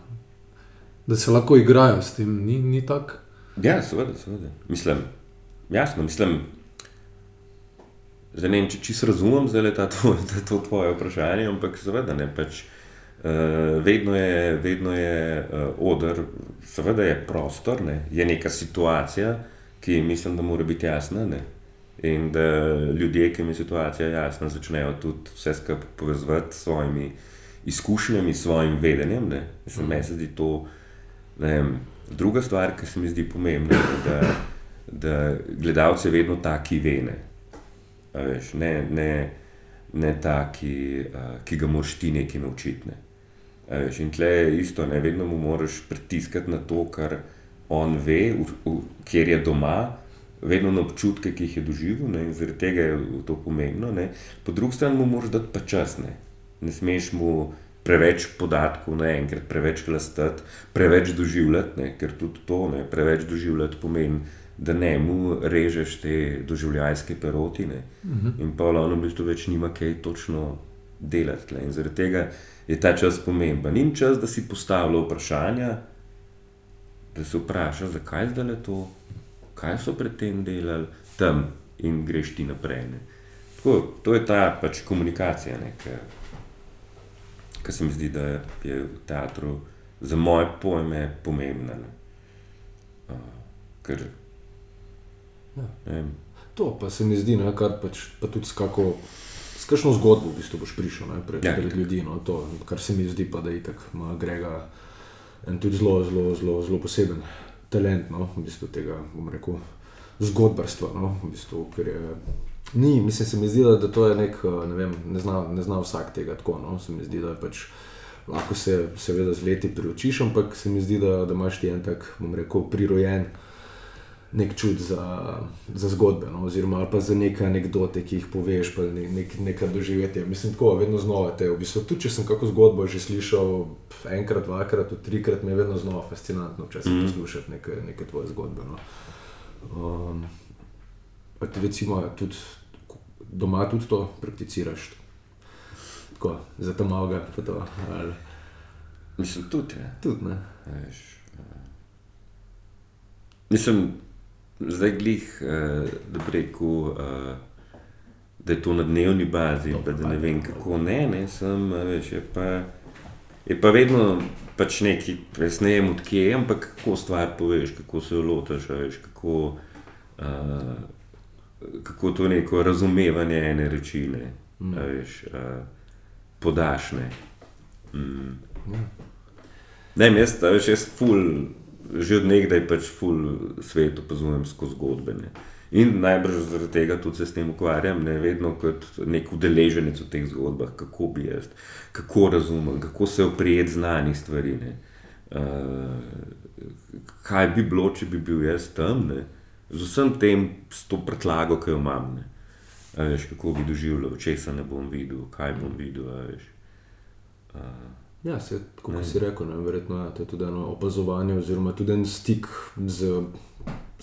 da se lahko igrajo s tem, ni, ni tako. Ja, seveda, seveda. Mislim, jasno, mislim. Zdaj, ne vem, če čisto razumem, da je to tvoje vprašanje, ampak seveda ne. Pač, Uh, vedno je, vedno je uh, odr, seveda je prostor, ne? je neka situacija, ki mislim, da mora biti jasna. Ne? In da ljudje, ki jim je situacija jasna, začnejo tudi vse skupaj povezati s svojimi izkušnjami, s svojim vedenjem. Mislim, mm. se zdi to. Vem, druga stvar, ki se mi zdi pomembna, da, da gledalce vedno taki vene. Veš, ne, ne, ne taki, uh, ki ga moraš ti nekaj naučiti. Ne. Veš, in tle je isto, ne vedno mu moraš pritiskati na to, kar on ve, v, v, kjer je doma, vedno na občutke, ki jih je doživel, ne, in zaradi tega je to pomembno. Ne. Po drugi strani mu moraš dati pa čas, ne, ne smeš mu preveč podatkov naenkrat, preveč glastati, preveč doživljati, ne, ker tudi to ne, preveč doživljati pomeni. Da ne mu režeš te doživljajske perotine, uh mhm. -huh. in pa ono v bistvu več nima kaj točno delati. In zaradi tega je ta čas pomemben. In čas, da si postavlja vprašanja, da se vpraša, zakaj zdaj le to, kaj so predtem delali tam in greš ti naprej. Tako, to je ta pač komunikacija, ki se mi zdi, da je v teatru za moje pojme pomembna. Uh, ker, ja. To pa se mi zdi, ne, kar pač, pa tudi skako kakšno zgodbo v bistvu boš prišel ne, pred, ja. pred ljudi. No, to, kar se mi zdi, pa, da je tako, ima Grega en tudi zelo, zelo, zelo, zelo poseben talent no, v bistvu tega, bom rekel, zgodbarstva. No, v bistvu, je, ni, mislim, se mi zdi, da, da to je nek, ne vem, ne zna, ne zna vsak tega tako. No, se mi zdi, da je pač. Lahko se seveda z leti priučiš, ampak se mi zdi, da, da imaš ti en tak, bom rekel, prirojen nek čut za, za zgodbe, no? oziroma pa za neke anekdote, ki jih poveš, pa ne, nek, nekaj doživeti. Mislim, tako vedno znova te. V bistvu, tudi če sem kako zgodbo že slišal enkrat, dvakrat, trikrat, mi je vedno znova fascinantno, če se mm. poslušati neke, neke tvoje zgodbe. No? Um, recimo tudi doma tudi to prakticiraš. tako, za tam avga. pa to, ali- Mislim, tudi. Ja. Tudi ne. Veš, eh, Mislim, zdaj glih, eh, da bi rekel, eh, da je to na dnevni bazi, pa da ne vem kako ne, ne sem, veš, je pa, je pa vedno pač neki, res ne vem odkje, ampak kako stvar poveš, kako se jo lotiš, a veš, kako, eh, kako to neko razumevanje ene reči, ne, a veš, eh, podaš, ne. Mm. Ne, vem, jaz, a veš, jaz ful, že od nekdaj pač ful svet opazujem skozi zgodbe. Ne. In najbrž zaradi tega tudi se s tem ukvarjam, ne vedno kot nek udeleženec v teh zgodbah, kako bi jaz, kako razumem, kako se oprijeti znanih stvari. Ne. Uh, kaj bi bilo, če bi bil jaz tam, ne. Z vsem tem, s to prtljago, ki jo imam. Ne. A Veš, kako bi doživljal, česa ne bom videl, kaj bom videl. Uh, Ja, se, kot si rekel, ne, verjetno je to tudi eno opazovanje, oziroma tudi en stik z,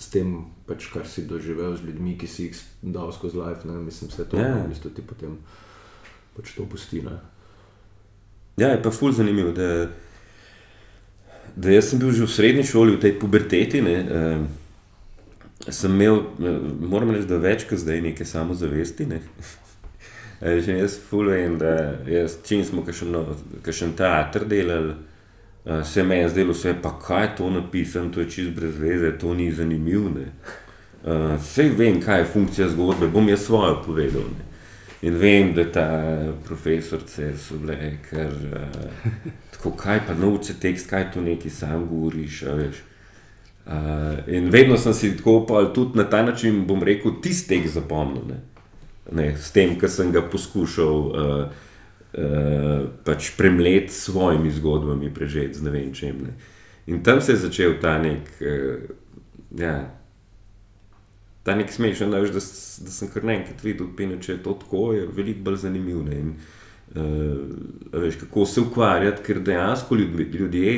s tem, pač, kar si doživel z ljudmi, ki si jih dal skozi life. Ne, mislim, vse to Ja. v bistvu ti potem pač to pusti. Ne. Ja, je pa ful zanimivo, da, da jaz sem bil že v srednji šoli, v tej puberteti. Ne, eh, sem imel, eh, moram reči, da več kot zdaj neke samozavesti. Ne. Eh, Že jaz ful vem, da jaz, čim smo kakšen teater delali, eh, se meni je zdelo vse, pa kaj je to napisano, to je čist brez veze, to ni zanimivo. Uh, Vse vem, kaj je funkcija zgodbe, bom jaz svojo povedal. Ne. In vem, da ta profesorice so bile, ker uh, tako, kaj pa nauči tekst, kaj to neki sam govoriš. veš. Uh, in vedno sem si tako, pa tudi na ta način, bom rekel, tisti tekst zapomnil. Ne. Ne, s tem, kar sem ga poskušal uh, uh, pač premleti s svojimi zgodbami, prežeti z ne vem čem. Ne. In tam se je začel ta nek, uh, ja, ta nek smešen, da, da, da sem kar naenkrat videl, pene, če je to tako, je veliko bolj zanimivo. ne. In, uh, veš, kako se ukvarjati, ker dejansko ljudje, ljudje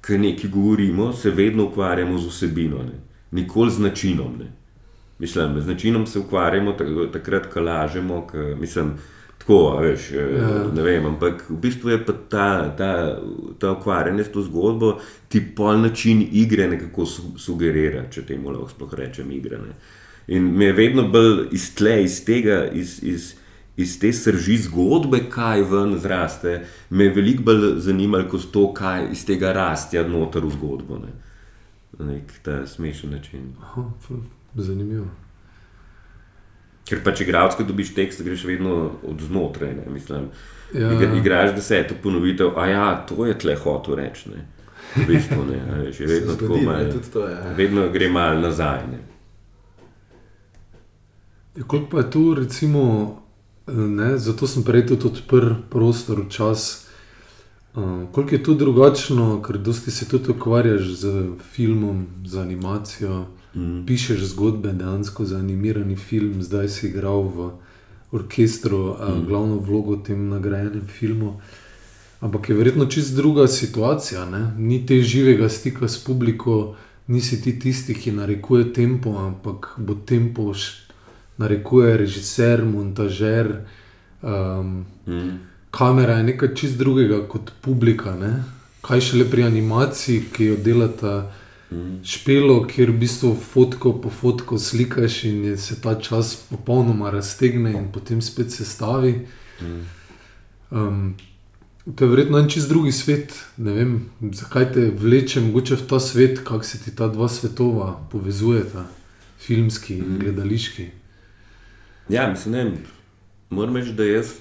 ki nekaj govorimo, se vedno ukvarjamo z vsebino, ne. nikoli z načinom. Ne. Mislim, z načinom se ukvarjamo tak- takrat, ko lažemo, ko, mislim, tako, veš, Ja. ja. ne vem, ampak v bistvu je pa ta, ta, ta ukvarjanje s to zgodbo ti pol način igre nekako su- sugerira, če temu lahko sploh rečem igre. Ne. In me je vedno bolj iz tle, iz tega, iz, iz, iz te srži zgodbe, kaj ven zraste, me je veliko bolj zanimalo kot to, kaj iz tega rastja noter v zgodbo. Ne. Na nek ta smešen način. Aha, zanimivo. Ker pa če igralec, ko dobiš tekst, greš vedno od znotraj. Ne, mislim, Ja, Igra, igraš deseto ponovitev, a ja, to je tle hotel reči. Ne. V bistvu, ne, veš, vedno zgodi, ne, malo. tudi to je. Vedno gre malo nazaj. Ne. Ja, koliko pa je tu, recimo, ne, zato sem prej tudi odprl prostor, čas. Uh, koliko je tu drugačno, ker dosti se tudi ukvarjaš z filmom, z animacijo, Mm. pišeš zgodbe, dejansko za animirani film, zdaj si igral v orkestru, uh, glavno vlogo v tem nagrajenem filmu. Ampak je verjetno čist druga situacija, ne? ni te živega stika s publiko, nisi ti tisti, ki narekuje tempo, ampak bo tempo š- narekuje režiser, montažer. Um, Mm. kamera je nekaj čist drugega kot publika. Ne? Kaj šele pri animaciji, ki jo delata Mm. špelo, kjer v bistvu fotko po fotko slikaš in se ta čas popolnoma raztegne in potem spet sestavi. Mm. Um, to je verjetno en čist drugi svet. Ne vem, zakaj te vleče mogoče v ta svet, kako se ti ta dva svetova povezujeta, filmski in gledališki. Ja, mislim, ne, moram reči, da jaz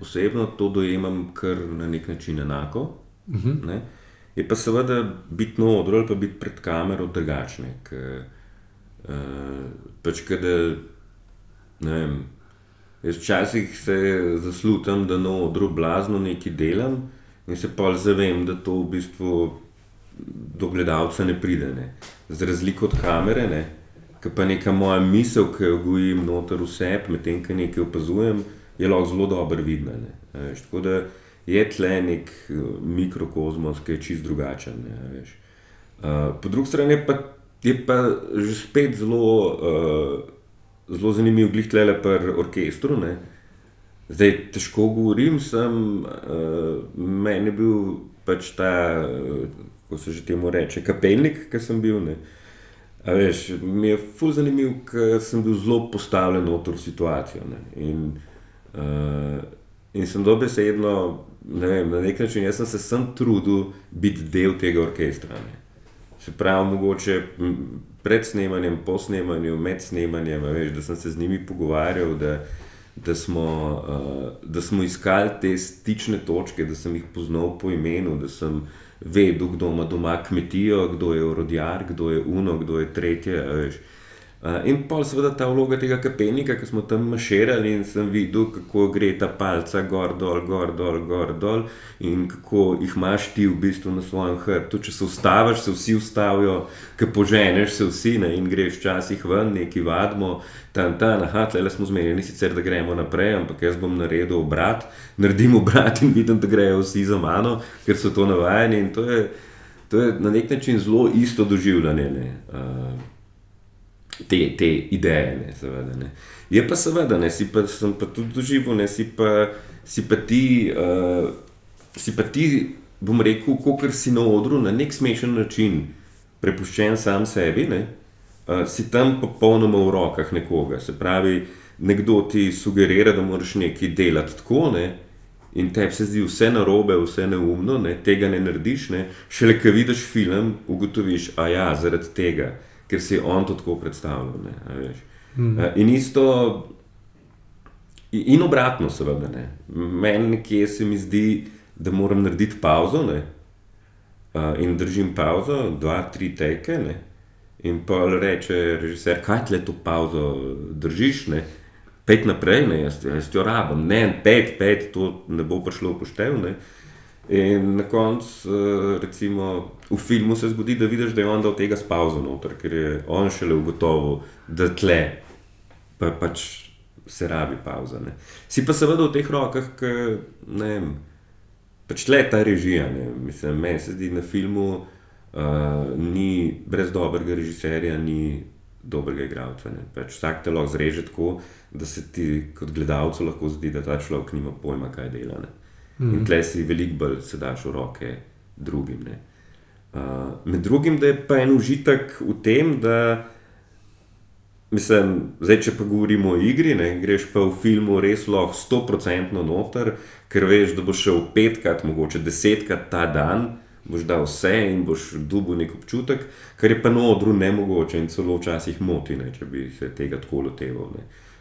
osebno to dojemam kar na nek način enako. Uh -huh. Ne? Je pa seveda biti na odru ali pa biti pred kamero drugačne. Uh, pač, kada, ne vem, jaz včasih se zaslutam, da na odru blazno nekaj delam in se pa zavem, da to v bistvu do gledalca ne pride. Ne? Z razliko od kamere, ne? Ki pa neka moja misel, ki jo gojim noter vse, medtem ko nekaj opazujem, je lahko zelo dobro vidna. ne, veš. Tako da je tle nek eh, mikrokozmos, ki je čist drugačen. Ne, veš. Uh, po drugi strani pa, je pa že spet zelo, uh, zelo zanimiv, glih tle pri orkestru. Ne. Zdaj, težko govorim, sem, uh, meni je bil pač ta, uh, kako se že temu reče, kapelnik, ki sem bil. Ne. A veš, mi je ful zanimiv, ker sem bil zelo postavljen v to situacijo. Ne. In, uh, in sem dobesedno, ne vem, na nek način, jaz sem se sem trudil biti del tega orkestra. Ne. Se pravi, mogoče pred snemanjem, po snemanju, med snemanjem, veš, da sem se z njimi pogovarjal. Da, da smo, uh, da smo iskali te stične točke, da sem jih poznal po imenu, da sem vedel, kdo ima doma kmetijo, kdo je urodjar, kdo je uno, kdo je tretje. Veš. Uh, in pa seveda ta vloga tega kapenika, ki smo tam maširali in sem videl, kako gre ta palca gor, dol, gor, dol, gor, dol in kako jih imaš ti v bistvu na svojem hrbtu. Če se ustaviš, se vsi ustavijo, ki poženeš se vsi ne, in greš včasih ven, neki vadmo, tam, tam, aha, tle smo zmenjeni, sicer da gremo naprej, ampak jaz bom naredil obrat, naredim obrat in vidim, da grejo vsi za mano, ker so to navajeni in to je, to je na nek način zelo isto doživljanje. Ne, uh, te, te ideje. Ne, seveda, ne. Je pa seveda, ne, si pa, sem pa tudi doživel, ne, si, pa, si pa ti, uh, si pa ti, bom rekel, kot si na odru na nek smešen način prepuščen sam sebi, ne, uh, si tam popolnoma v rokah nekoga. Se pravi, nekdo ti sugerira, da moraš nekaj delati tako. Ne, In tebi se zdi vse narobe, vse neumno, ne, tega ne narediš, ne. šele ko vidiš film, ugotoviš, da ja, zaradi tega ker si on to tako predstavljal. Ne, mm. In isto, in obratno, seveda. Meni nekje se mi zdi, da moram narediti pauzo ne, in držim pauzo, dva, tri teke. Ne, in pa reče režiser, kaj ti le to pauzo držiš. Ne, Pet naprej, ne, jaz, jaz jo rabim, ne, pet, pet, to ne bo prišlo upoštevati. In na koncu, eh, recimo, v filmu se zgodi, da vidiš, da je on dal tega spauza noter, ker je on šele ugotovil, da tle pa pač se rabi pauza. Ne. Si pa seveda v teh rokah, ki ne vem, pač tle ta režija. Ne. Mislim, meni se zdi na filmu, uh, ni brez dobrega režiserja, ni dobrega igralca. Pač vsak te lahko zreže tako, da se ti kot gledalcu lahko zdi, da ta človek nima pojma, kaj dela. Ne. Mm. In tle si veliko bolj sedaš v roke drugim. Uh, med drugim, da je pa en užitek v tem, da mislim, zdaj, če pa govorimo o igri, ne, greš pa v filmu res lahko 100% noter, ker veš, da boš šel petkrat, mogoče desetkrat ta dan. Boš dal vse in boš dubil nek občutek, kar je pa na odru ne mogoče in celo včasih moti, ne, če bi se tega tako loteval.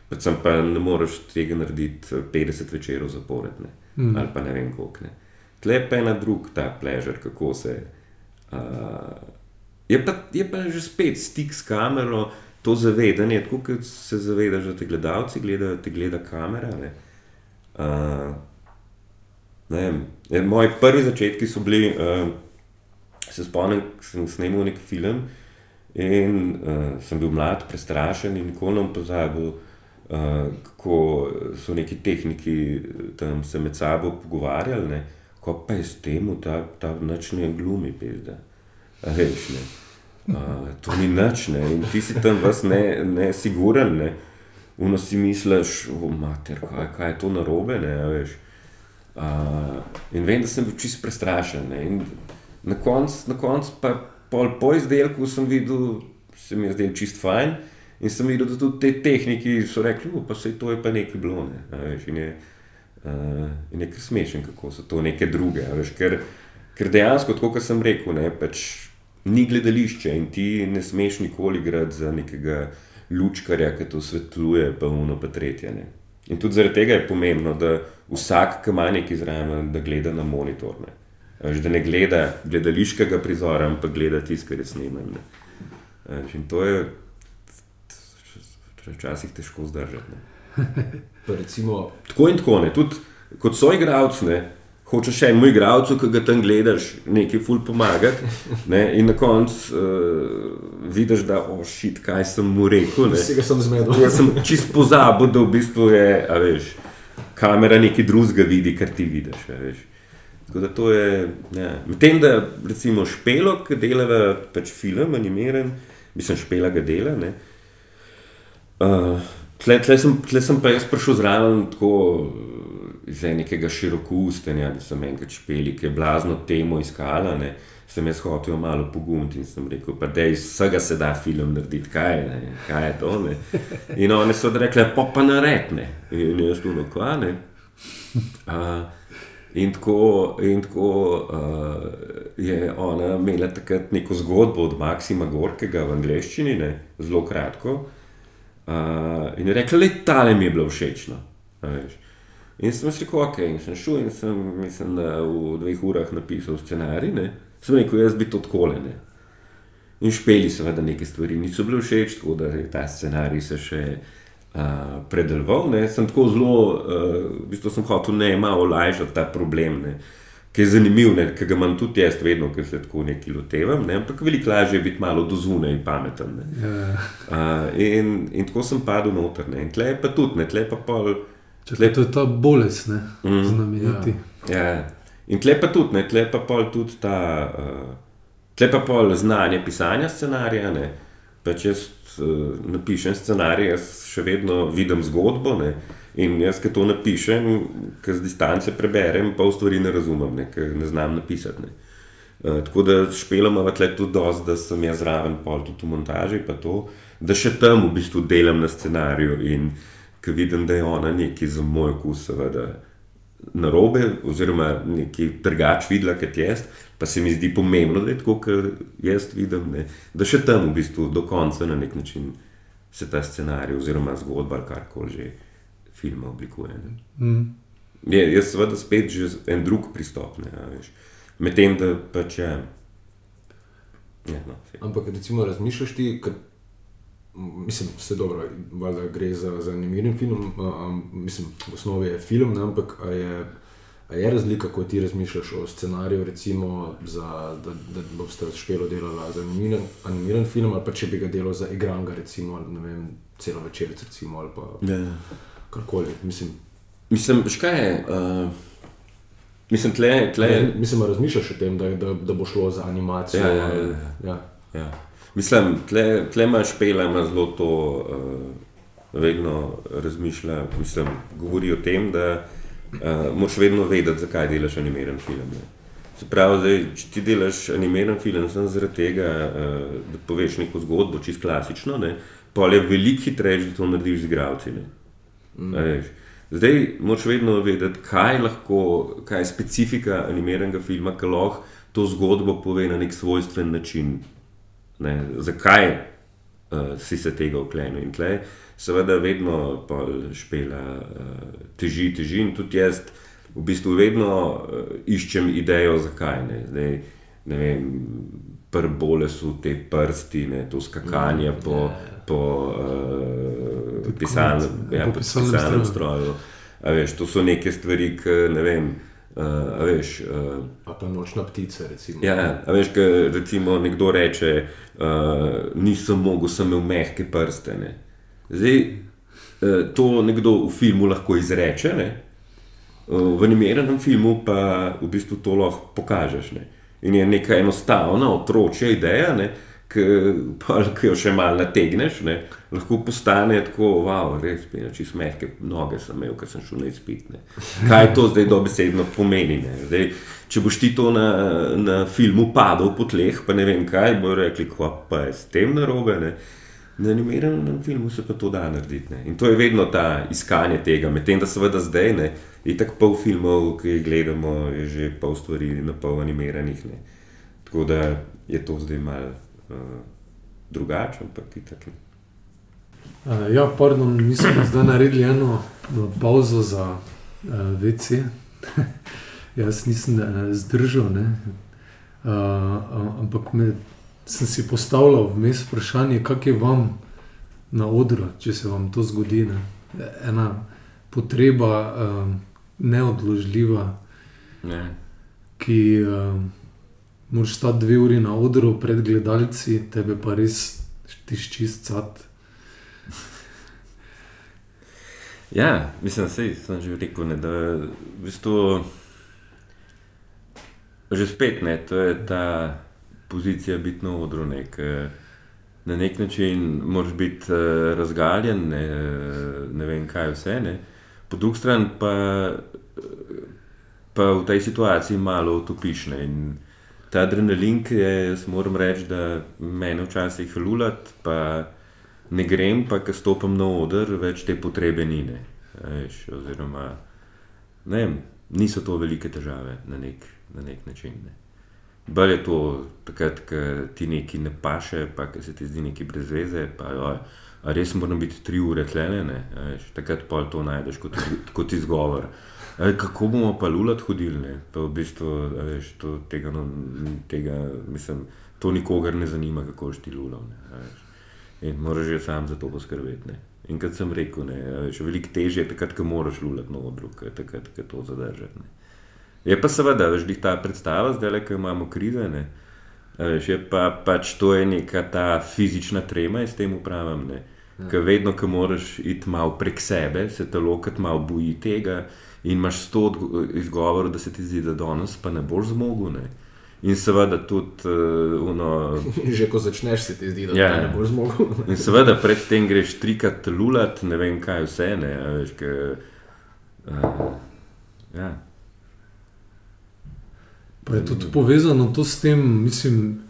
Predvsem pa ne moreš tega narediti 50 večerov zaporedne mm. ali pa ne vem koliko. Tle pa je na drug ta pležer, kako se. Uh, je, pa, je pa že spet stik s kamero, to zavedanje, tako kot se zavedaš, da te gledalci gledajo, te gleda kamera. Ne? Uh, ne vem, moji prvi začetki so bili, uh, se spomnim, sem snimal nek film in uh, sem bil mlad, prestrašen in nikoli ne pozabil. Eh, kako so neki tehniki tam se med sabo pogovarjali, ne? ko pa je s tem, da ta noč ne glumi, pizda. Veš, ne. Uh, to ni nič, ne. in ti si tam vas ne, ne siguren, ne. Uno si misliš, o mater, kaj, kaj je to narobe, ne, veš. Uh, in vem, da sem bil čist prestrašen. Ne. In na koncu konc pa pol po izdelku sem videl, se mi je zdel čist fajn. In sem videl, da tudi te tehniki so rekli, da se to je pa nekaj bilo. Ne, veš, in je, uh, je kar smešen, kako so to neke druge. Veš, ker, ker dejansko, kot sem rekel, ne, pač ni gledališče in ti ne smeš nikoli igrati za nekega lučkarja, ki to svetluje, pa uno pa tretje. Ne. In tudi zaradi tega je pomembno, da vsak, ki ima nekaj zraven, da gleda na monitor. Ne. Veš, da ne gleda gledališkega prizora, ampak gleda tisto, kar je snimljeno. In to je včasih težko zdržati. Recimo... Tako in tako, ne. tudi kot so igravci, hočeš še enemu igravcu, ki ga tam gledaš, nekaj ful pomagati. Ne, in na koncu uh, vidiš, da ošit, kaj sem mu rekel. Vsi ga sem zmedel. Jaz sem čist pozabil, da v bistvu je, veš, kamera nekaj drugega vidi, kar ti vidiš. Tako da to je. Ja. Medtem, da recimo špelo, ki dela pač film, animiran, mislim, špela ga dela. Ne, uh, tle, tle, sem, tle sem pa jaz prišel zraven tako iz nekega širokoustenja, da sem enkrat špeli, ki je blazno temo iskala. Ne. Sem jaz hotel malo pogumiti in sem rekel, da iz vsega se da film narediti, kaj, ne, kaj je to. Ne. In oni so rekli, pa pa naredne. In jaz tu nokvane. Uh, in tako, in tako uh, je ona imela takrat neko zgodbo od Maksima Gorkega v angleščini, ne, zelo kratko. Uh, in je rekla, da je tale mi je bilo všeč. No. In sem rekel, ok, in sem šel in sem, mislim, da v dveh urah napisal scenarij. Ne. Sem rekel, jaz bi to odkolene. In špeli seveda neke stvari niso bile všeč, tako da je ta scenarij se še uh, predeloval. Ne. Sem tako zelo, uh, v bistvu sem hotel ne malo olajšati ta problem, ne. Ki je zanimiv, ki ga imam tudi jaz vedno, ker se tako nekaj lotevam. Ne. Ampak veliko lažje je biti malo do zunaj in pameten. Uh, in, in tako sem padel noter. Ne. In tle pa tudi, ne, tle pa pol. Tle to je ta bolest, ne mm. znameniti. Ja. ja. In tle pa tudi, ne, tle pa pol tudi ta, uh, tle pa pol znanje pisanja scenarija. Ne. Pa če jaz uh, napišem scenarij, jaz še vedno vidim zgodbo. Ne. In jaz, ki to napišem, ki z distance preberem, pa v stvari ne razumem, ne, ne znam napisati. Ne. Uh, tako da špelamo v tle tudi dosti, da sem jaz zraven, pol tudi v montaži, pa to, da še tam v bistvu delam na scenariju. In, ki vidim, da je ona nekaj za moj okus, seveda, na robe, oziroma nekaj drugač videla kot jaz, pa se mi zdi pomembno, da je tako, kot jaz vidim, ne? da še tam v bistvu do konca na nek način se ta scenarij oziroma zgodba ali karkoli že filma oblikuje. Mm. Je, jaz seveda spet že en drug pristop, medtem da pač je. Ja, no, Ampak, recimo, razmišljaš ti, Mislim, da dobro, gre za, za animiran film, um, mislim, v osnovi je film, ne, ampak je, je razlika, ko ti razmišljaš o scenariju, recimo, za, da, da boste špelo delali za animiran, animiran film, ali pa če bi ga delal za igranga, recimo, ne vem, celo večer, recimo, ali pa ja. Karkoli. Mislim, mislim škaj je. Uh... Mislim, tle, tle... Ne, mislim, razmišljaš o tem, da, da, da bo šlo za animacijo. Ja, ja, ja, ja. Ja. Mislim, tle, tle imaš pele, ima zelo to, uh, vedno razmišlja, mislim, govori o tem, da uh, moraš vedno vedeti, zakaj delaš animiran film. Ne. Se pravi, zdaj, če ti delaš animiran film, sem zaradi tega, uh, da poveš neko zgodbo, čist klasično, pa je veliko hitreje, da to narediš z igravci. Mm. Zdaj moraš vedno vedeti, kaj, lahko, kaj je specifika animiranega filma, ki lahko to zgodbo pove na nek svojstven način ne, zakaj uh, si se tega uklenil. In tle, seveda, vedno špela uh, teži, teži. In tudi jaz v bistvu vedno uh, iščem idejo, zakaj ne. Zdaj, ne vem, Prbole so te prsti, ne, to skakanje mm, po, yeah. Ja. po uh, pisalnem, ja, po pisalnem stroju. Veš, to so neke stvari, ki ne vem. Uh, veš, uh, pa pa nočna ptica. Recimo. Ja, veš, kaj recimo nekdo reče, uh, nisem mogel, sem imel mehke prste. Ne. Zdaj, uh, to nekdo v filmu lahko izreče, ne. Uh, v animiranem filmu pa v bistvu to lahko pokažeš. Ne. In je neka enostavna, otročja ideja. Ne ki jo še malo nategneš, ne, lahko postane tako, wow, res, čisto mehke noge sem imel, ker sem šel na izpit. Ne. Kaj to zdaj dobesedno pomeni? Zdaj, če boš ti to na, na filmu padel po tleh, pa ne vem kaj, bojo rekli, kva pa je s tem narobe. Ne. Na animiranem filmu se pa to da narediti. Ne. In to je vedno ta iskanje tega, medtem da seveda zdaj ne. In tako pol filmov, ki jih gledamo, je že pol stvari na pol animiranih. Ne. Tako da je to zdaj malo uh, drugače, ampak ti tako. Uh, ja, pardon, mi smo zdaj naredili eno pauzo za uh, eh, VC. Jaz nisem uh, zdržal, uh, uh, ampak me, sem si postavljal vmes vprašanje, kak je vam na odru, če se vam to zgodi. Ne? Ena potreba, uh, neodložljiva, ne. ki. Uh, moraš stati dve uri na odru pred gledalci, tebe pa res tiščist cat. Ja, mislim, da sem že rekel, ne, da je v bistvu že spet ne, to je ta pozicija biti na odru. Ne, na nek način moraš biti uh, razgaljen, ne, ne vem kaj vse. Ne. Po drugi strani pa pa v tej situaciji malo utopiš. Ne? In ta adrenalin, ki je, jaz moram reči, da me včasih lulat, pa ne grem, pa ko stopim na oder, več te potrebe ni. Ne? Veš, oziroma, ne vem, niso to velike težave na nek, na nek način. Ne? Bolj je to takrat, ko ti nekaj ne paše, pa ko se ti zdi nekaj brez veze. Pa, joj, res moram biti tri ure tlene, takrat pa to najdeš kot, kot izgovor. A, kako bomo pa lulat hodili? Ne? Pa v bistvu, veš, to, tega, no, tega, mislim, to nikogar ne zanima, kako boš ti lulal. Ne? veš. In moraš že sam za to poskrbeti. Ne? In kot sem rekel, ne, veš, veliko težje je takrat, ko moraš lulat na odru, takrat, ko to zadržati. Ne? Je pa seveda, veš, ta predstava, zdaj le, ko imamo krize. Ne? Veš, je pa pač to je neka ta fizična trema, jaz temu pravim. Ne? Ker vedno, ko moraš iti malo prek sebe, se telo kot malo boji tega in imaš sto izgovorov, da se ti zdi, da danes pa ne boš zmogel. Ne? In seveda tudi uh, uno, Že ko začneš, se ti zdi, da Ja, ja, ja. ne boš zmogel. In seveda predtem greš trikrat lulat, ne vem kaj vse. Ne, a veš, ke, uh, ja. Pa je tudi povezano to s tem, mislim,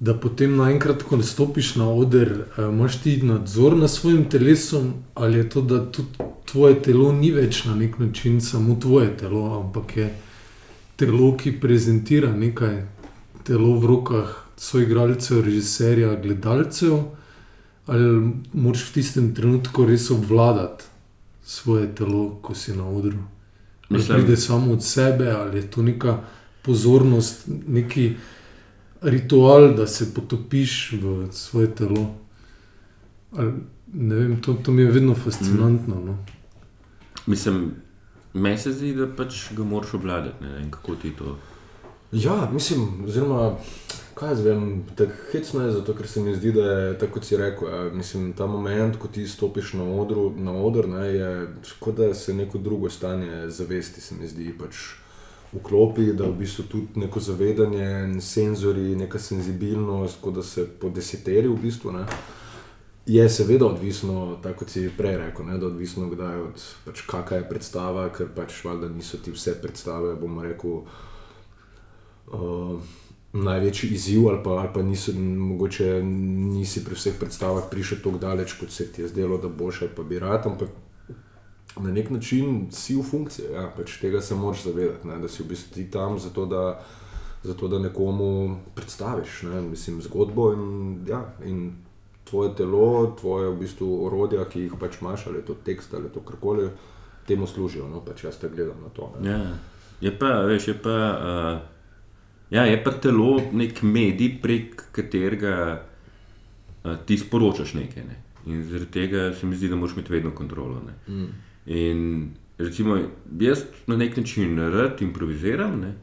da potem naenkrat, ko stopiš na oder, eh, imaš ti nadzor nad svojim telesom, ali je to, da tudi tvoje telo ni več na nek način samo tvoje telo, ampak je telo, ki prezentira nekaj, telo v rokah soigralcev, režiserja, gledalcev, ali moraš v tistem trenutku res obvladati svoje telo, ko si na odru. Ali Mislim- pride samo od sebe, ali je to neka pozornost, neki ritual, da se potopiš v svoje telo. Ali, ne vem, to, to mi je vedno fascinantno. No. Mislim, meni se zdi, da pač ga moraš obvladati. Ne vem, kako ti to. Ja, mislim, oziroma, kaj jaz vem, tako hecno je, zato ker se mi zdi, da je tako, kot si rekel. Ja, mislim, ta moment, ko ti stopiš na, odru, na oder, ne, je kot da se neko drugo stanje zavesti, se mi zdi. Pač Vklopi, da v bistvu tudi neko zavedanje, senzori, neka senzibilnost, da se po deseteri v bistvu. Ne. Je seveda odvisno, tako kot si prej rekel, ne, da je odvisno, kdaj je od pač, kakšna je predstava, ker pač valjda niso ti vse predstave, bomo rekel, uh, največji izziv, ali pa, ali pa niso, mogoče nisi pri vseh predstavah prišel tako daleč, kot se ti je zdelo, da boš ali pa bi rad, ampak na nek način si v funkciji. Ja, pač tega se moraš zavedati, ne, da si v bistvu ti tam zato, da, zato, da nekomu predstaviš ne, mislim, zgodbo in, ja, in tvoje telo, tvoje v bistvu orodja, ki jih pač imaš, ali je to tekst ali to karkoli, temu služijo. No, pač jaz te gledam na to. Ne. Ja. Je pa, veš, je pa, uh, ja, je pa telo nek medij, prek katerega uh, ti sporočaš nekaj. Ne? In zaradi tega se mi zdi, da moraš imeti vedno kontrolo. Ne? Mm. In recimo, jaz na nek način rad improviziram, ne?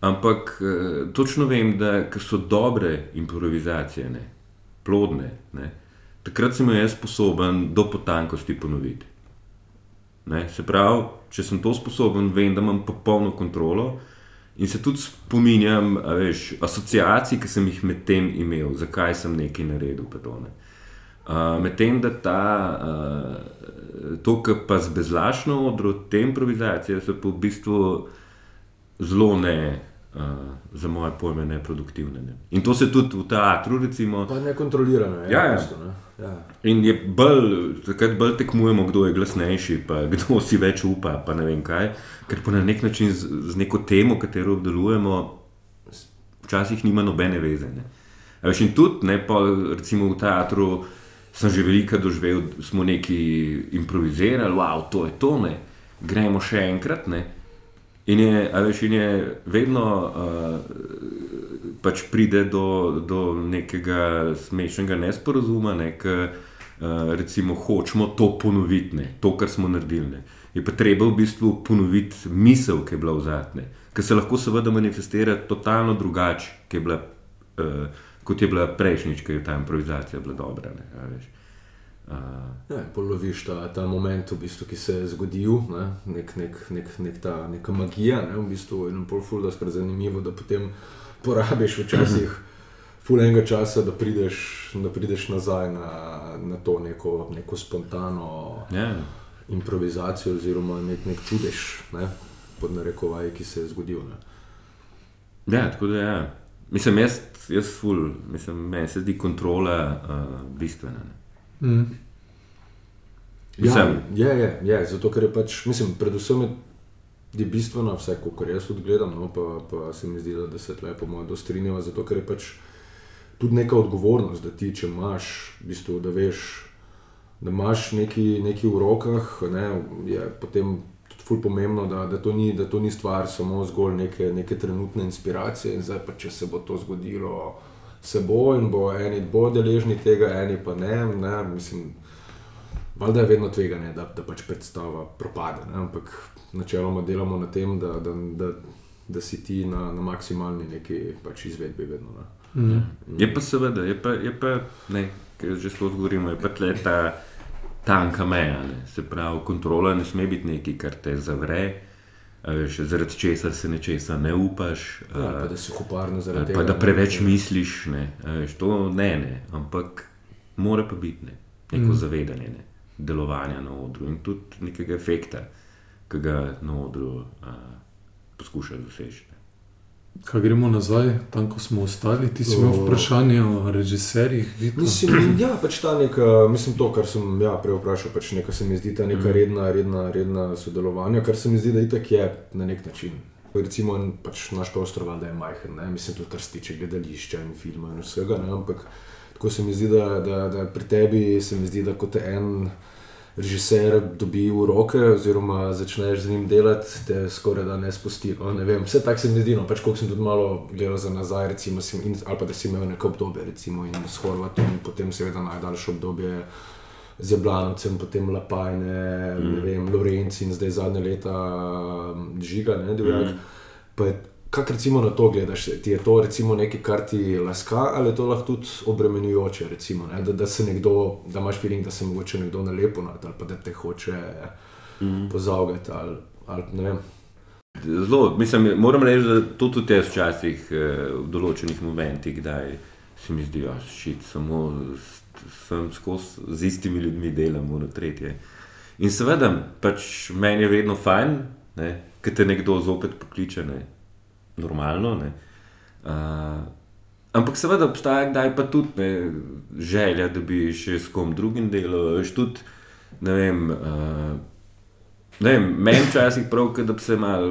ampak eh, točno vem, da so dobre improvizacije, ne? plodne, ne? takrat sem jaz sposoben do potankosti ponoviti. Ne? Se pravi, če sem to sposoben, vem, da imam popolno kontrolo in se tudi spominjam veš, asociacij, ki sem jih med tem imel, zakaj sem nekaj naredil. to, ne. Uh, Medtem da ta, uh, to, kar pa zbezlašno odro, te improvizacije, so pa v bistvu zelo ne, uh, za moje pojme, neproduktivne. Ne. In to se tudi v teatru, recimo, Pa nekontrolirano je. Ja, ja. v bistvu, ne. ja. In je bolj, takrat bolj tekmujemo, kdo je glasnejši, pa kdo si več upa, pa ne vem kaj. Ker pa na nek način z, z neko temo, katero obdelujemo, včasih nima nobene veze. Ne. A Veš, in tudi, ne, pa, recimo v teatru sem že veliko doživel, smo neki improvizirali, wow, to je to, ne. gremo še enkrat. Ne. In je, veš, in je vedno uh, pač pride do, do nekega smešnega nesporazuma, ne, ki uh, recimo hočemo to ponoviti, ne, to, kar smo naredili. Ne. Je pa treba v bistvu ponoviti misel, ki je bila v zadnje, ki se lahko seveda manifestira totalno drugače, ki je bila, uh, kot je bila prejšnjič, ki je ta improvizacija bila dobra. Ne, a veš. Uh, Ja, poloviš ta, ta moment, v bistvu, ki se je zgodil, ne? nek, nek, nek, nek ta, neka magija, ne? v bistvu, in pol ful, da je zanimivo, da potem porabiš včasih ful enega časa, da prideš, da prideš nazaj na, na to neko, neko spontano ja. improvizacijo, oziroma nek, nek čudež, ne, pod narekovaji, ki se je zgodil. Ne. Ja, tako da je. Ja. Mislim, jaz, jaz ful, mislim, meni se zdi kontrola uh, bistvena. ne. Mm. Mislim, Ja, je, je, je, zato ker je pač, mislim, predvsem je, je bistveno vse, kar jaz tudi gledam, no, pa, pa se mi zdi, da, se tle po mojem dostrinjava, zato ker je pač tudi neka odgovornost, da ti, če imaš, v bistvu, da veš, da imaš nekaj, nekaj v rokah, ne, je potem ful pomembno, da, da, to ni, da to ni stvar samo zgolj neke, neke trenutne inspiracije in zdaj pa, če se bo to zgodilo, se bo in bo eni bo deležni tega, eni pa ne, ne mislim, Valjda je vedno tveganje, da, da pač predstava propade, ne? ampak načeloma delamo na tem, da, da, da, da si ti na, na maksimalni neki pač izvedbi vedno. Ne? Mm. Je pa seveda, je pa, je pa ne, ker že sploh govorimo, je pa tle ta tanka meja. Ne. Se pravi, kontrola ne sme biti nekaj, kar te zavre, veš, zaradi česar se nečesa ne upaš. Ja, a, pa da si huparno ali zaradi pa tega. da preveč misliš, ne, veš, to ne, ne, ampak mora pa biti ne, neko mm. zavedanje ne, delovanja na odru in tudi nekega efekta, ki ga na odru a, poskušaš doseči. Kaj gremo nazaj, tam, ko smo ostali, ti si imel vprašanje o režiserjih. Vito? Mislim, ja, pač ta neka, mislim, to, kar sem ja, prej vprašal, pač neka se mi zdi ta neka redna, redna, redna sodelovanja, kar se mi zdi, da itak je na nek način. Recimo, pač naš prostor valjda je majhen, ne? mislim, tudi kar se tiče gledališča in filma in vsega, ne? ampak tako se mi zdi, da, da, da pri tebi se mi zdi, da kot en režiser dobi v roke, oziroma začneš z njim delati, te skoraj da ne spusti. No, ne vem, vse tako se mi zdi, no, pač koliko sem tudi malo gledal za nazaj, recimo, sem, in, ali pa da si imel neko obdobje, recimo, in s Horvatom, potem seveda najdaljše obdobje z Jablanovcem, potem Lapajne, mm. ne vem, Lorenci in zdaj zadnje leta um, Žiga, ne divjak. Mm. Kako recimo na to gledaš, ti je to recimo nekaj, kar ti laska, ali je to lahko tudi obremenjujoče, recimo, ne? da, da se nekdo, da imaš feeling, da se mogoče nekdo nalepo nad ali pa da te hoče mm. pozaugati ali, ali ne vem. Zelo, mislim, moram reči, da to tudi jaz včasih eh, v določenih momentih, kdaj se mi zdi, da samo s- sem skozi z istimi ljudmi delam, ono tretje. In seveda, pač meni je vedno fajn, ker te nekdo zopet pokliče, ne, normalno. Ne. Uh, ampak seveda obstaja kdaj pa tudi ne, želja, da bi še s kom drugim delal, veš tudi, ne vem. Uh, Ne vem, meni včasih prav, da se mal,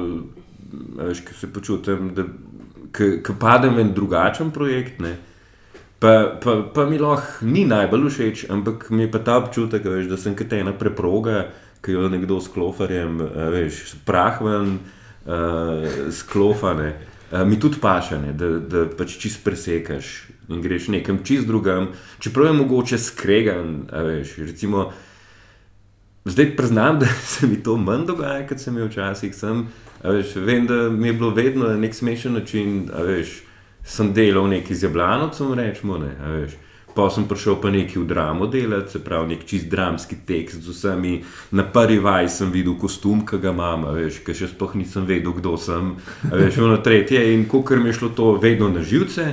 veš, se počutim, da ki padem v en drugačen projekt. Ne, pa, pa, pa mi lahko ni najbolj všeč, ampak mi je pa ta občutek, veš, da sem kot ena preproga, ki jo nekdo s klofarjem, veš, prahven, uh, sklofane. Uh, mi tudi paše, ne, da, da pač čist presekaš in greš nekam čist drugam, čeprav je mogoče skregan, veš, recimo. Zdaj priznam, da se mi to manj dogaja, kot se mi včasih sem. Veš, vem, da mi je bilo vedno na nek smešen način, veš, sem delal nekaj z Jablanovcem, rečemo. Ne, veš. Pa sem prišel pa nekaj v dramo delati, se pravi, nek čist dramski tekst z vsemi. Na prvi vaj sem videl kostum, ki ga imam, veš, ker še sploh nisem vedel, kdo sem. Veš, ono tretje in kot mi je šlo to vedno na živce.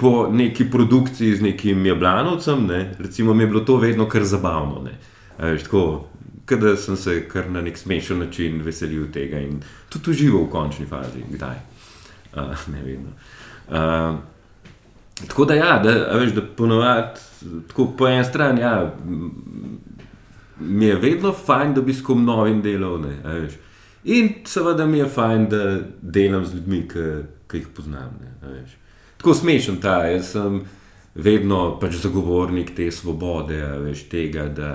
Po neki produkciji z nekim Jablanovcem, ne, recimo, mi je bilo to vedno kar zabavno. Ne. A Veš, tako, da sem se kar na nek smešen način veselil tega in tudi užival v končni fazi, kdaj. Uh, ne vedno. Uh, tako da, ja, da, veš, da ponovadi, tako po eni strani, ja, mi je vedno fajn, da bi s kom novim delal. In seveda mi je fajn, da delam z ljudmi, ki jih poznam. Ne. Tako smešen ta, jaz sem vedno pač zagovornik te svobode, veš, tega, da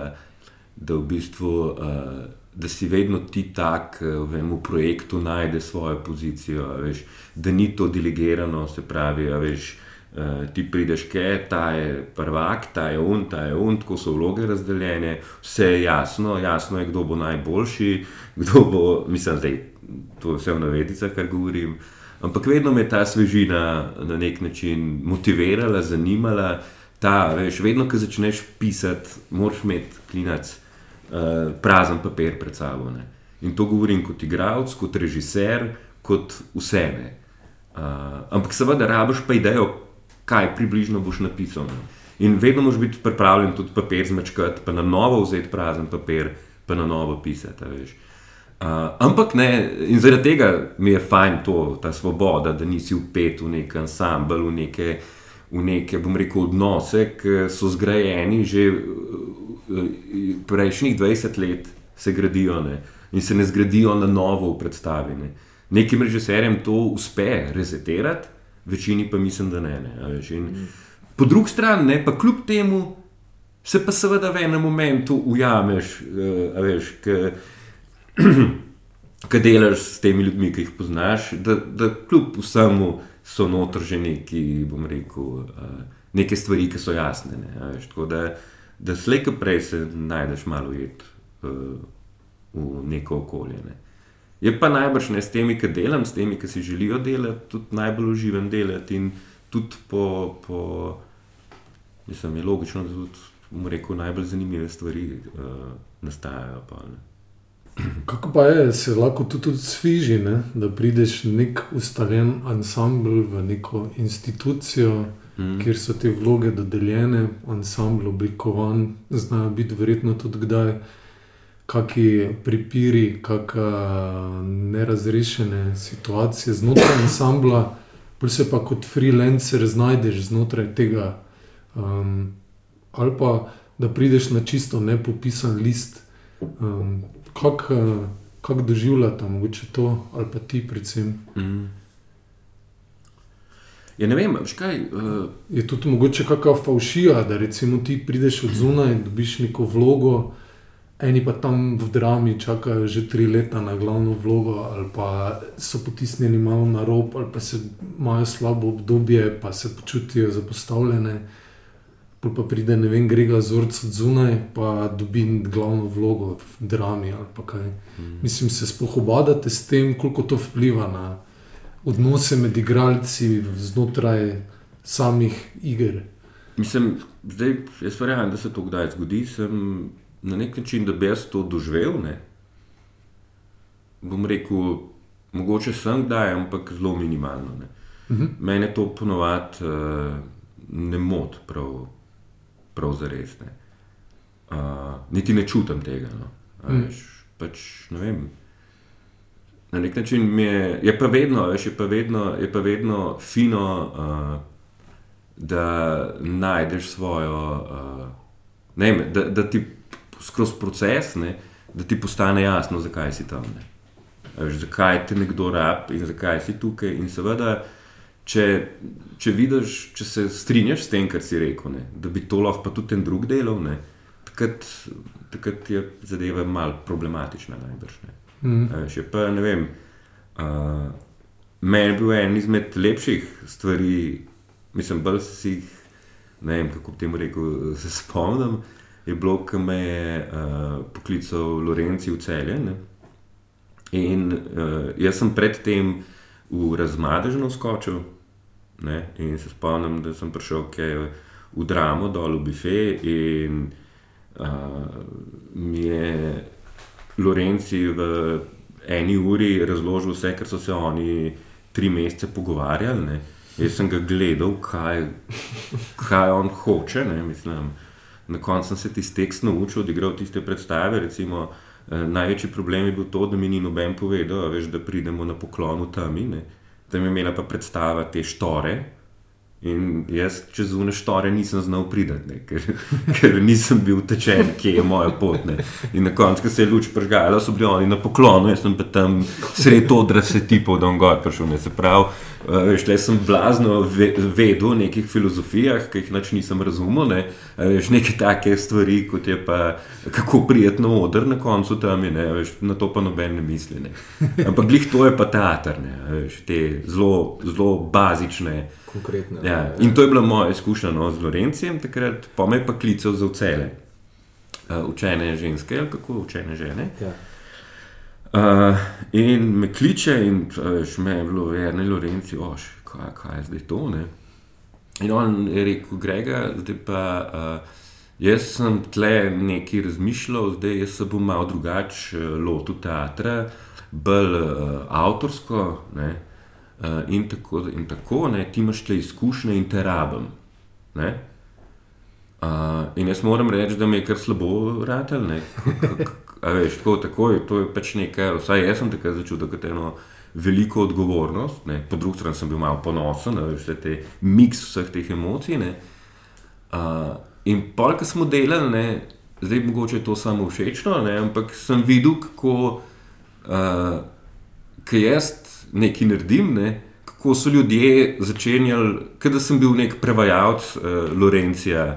da v bistvu, uh, da si vedno ti tak, vem, v projektu najde svojo pozicijo, veš, da ni to delegirano, se pravi, veš, uh, ti prideš, ke, ta je prvak, ta je un, ta je un, tako so vloge razdeljene, vse je jasno, jasno je, kdo bo najboljši, kdo bo, mislim, da to je vse v navedicah, kar govorim. Ampak vedno me je ta svežina na nek način motivirala, zanimala. Ta, veš, vedno, ko začneš pisati, moraš imeti klinac, uh, prazen papir pred sabo. Ne. In to govorim kot igralec, kot režiser, kot vse. Uh, ampak seveda, rabiš pa idejo, kaj približno boš napisal. Ne. In vedno moraš biti pripravljen tudi papir zmečkati, pa na novo vzeti prazen papir, pa na novo pisati. Uh, ampak ne, in zaradi tega mi je fajn to, ta svoboda, da nisi upet v nek ansambl, v neke, v neke, bom rekel, odnose, ki so zgrajeni že prejšnjih 20 let, se gradijo ne, in se ne zgradijo na novo v predstavi. Ne. Nekim režiserjem to uspe resetirati, večini pa mislim, da ne. ne in, po drugi strani, ne, pa kljub temu se pa seveda v enem momentu ujameš, uh, veš, ki delaš s temi ljudmi, ki jih poznaš, da, da kljub vsemu so noter že neki, bom rekel, uh, neke stvari, ki so jasne. Ne, veš, tako da, da slejka prej se najdeš malo ujet uh, v neko okolje. Ne. Je pa najbrž ne s temi, ki delam, s temi, ki si želijo delati, tudi najbolj uživam delati in tudi po, po mislim, je logično, da tudi, bom rekel, najbolj zanimive stvari uh, nastajajo. Pa, ne. Kako pa je, se lahko tudi, tudi sviži, ne? da prideš nek ustaljen ansambl, v neko institucijo, mm. kjer so te vloge dodeljene, ansambl oblikovan, znajo biti verjetno tudi kdaj. Kakšni pripiri, kakšne nerazrešene situacije znotraj ansambla, pa se pa kot freelancer znajdeš znotraj tega, um, ali pa da prideš na čisto nepopisan list. Um, Kako kak doživljate, mogoče to, ali pa ti, predvsem? Mm. Ja, ne vem, kaj. Uh, Je tudi mogoče kakšna faušija, da recimo ti prideš od zunaj in dobiš neko vlogo, eni pa tam v drami čakajo že tri leta na glavno vlogo, ali pa so potisnjeni malo na rob, ali pa se imajo slabo obdobje, pa se počutijo zapostavljene. Pol pa pride, ne vem, Grega Zorc od zunaj, pa dobi glavno vlogo v drami ali pa kaj. mm. Mislim, se sploh obadate s tem, koliko to vpliva na odnose med igralci znotraj samih iger. Mislim, zdaj, jaz verjamem, da se to kdaj zgodi. Sem na nek način, da bi jaz to doživel. Ne? Bom rekel, mogoče sem kdaj, ampak zelo minimalno. Ne? Mhm. Mene to ponovadi uh, ne moti prav, prav za res. Ne? Uh, niti ne čutim tega. No? A Mm. Veš, pač, ne vem. Na nek način mi je, je pa vedno, veš, je pa vedno, je pa vedno fino, uh, da najdeš svojo, uh, ne vem, da, da ti skozi proces, ne, da ti postane jasno, zakaj si tam. Ne. Veš, zakaj te nekdo rab in zakaj si tukaj. In seveda, če, če vidiš, če se strinjaš s tem, kar si rekel, ne, da bi to lahko pa tudi en drug delal, ne, takrat, takrat je zadeva malo problematična, najbrž. Ne. Mhm. A Veš, pa ne vem. Uh, meni je bil en izmed lepših stvari, mislim, bolj si jih, ne vem kako bi temu rekel, se spomnim. Je bilo, ko me je uh, poklical Lorenci v celje. Ne? In uh, jaz sem predtem v razmadežno skočil. Ne? In se spomnim, da sem prišel v Dramo, dol v Bife. In uh, mi je Lorenci v eni uri razložil vse, kar so se oni tri mesece pogovarjali. Ne? Jaz sem ga gledal, kaj, kaj on hoče. Ne? Mislim, na koncu sem se tisti tekst naučil, odigral tiste predstave. Recimo, eh, največji problem je bil to, da mi ni noben povedal, veš, da pridemo na poklon v temi. Ne? Tam je imela pa predstava te štore. In jaz čez une štore nisem znal priti, ker, ker nisem bil tečen, kje je moja pot. Ne. In na koncu, ko se je luč prežgala, so bili oni na poklonu, jaz sem pa tam sred odra se tipov, bom gor prišel. Ne. Se pravi, uh, veš, le sem blazno ve, vedel o nekih filozofijah, ki jih nač nisem razumel. Ne. Veš, neke take stvari, kot je pa kako prijetno odr na koncu tam je, ne, veš, na to pa noben ne misli. Ne. Ampak glih to je pa teater, ne, veš, te zelo, zelo bazične. Konkretno. Ja, in to je bila moja izkušnja no, z Lorencijem takrat, pa me je pa klical za vcele. Uh, učene ženske, ali kako učene žene. Ja. Uh, in me kliče, in veš, me je bilo verjeno, Lorenci, oš, kaj, kaj je zdaj to. Ne? In on je rekel, Grega, zdaj pa uh, jaz sem tle nekaj razmišljal, zdaj jaz se bom malo drugače lotil teatra, bolj uh, avtorsko. Ne? Uh, in tako, in tako ne, ti imaš te izkušnje in te rabim. Ne? Uh, in jaz moram reči, da mi je kar slabo ratelj, a veš, tako, tako je, to je pač nekaj, vsaj jaz sem takrat začutil kot eno veliko odgovornost, ne. po drugi strani sem bil malo ponosen, da veš, vse te miks vseh teh emocij. ne. Uh, in pol, ki smo delali, ne, zdaj mogoče je to samo všečno, ne, ampak sem videl, kako uh, jaz nekaj naredim, ne, kako so ljudje začenjali, kot da sem bil nek prevajalec uh, Lorencija,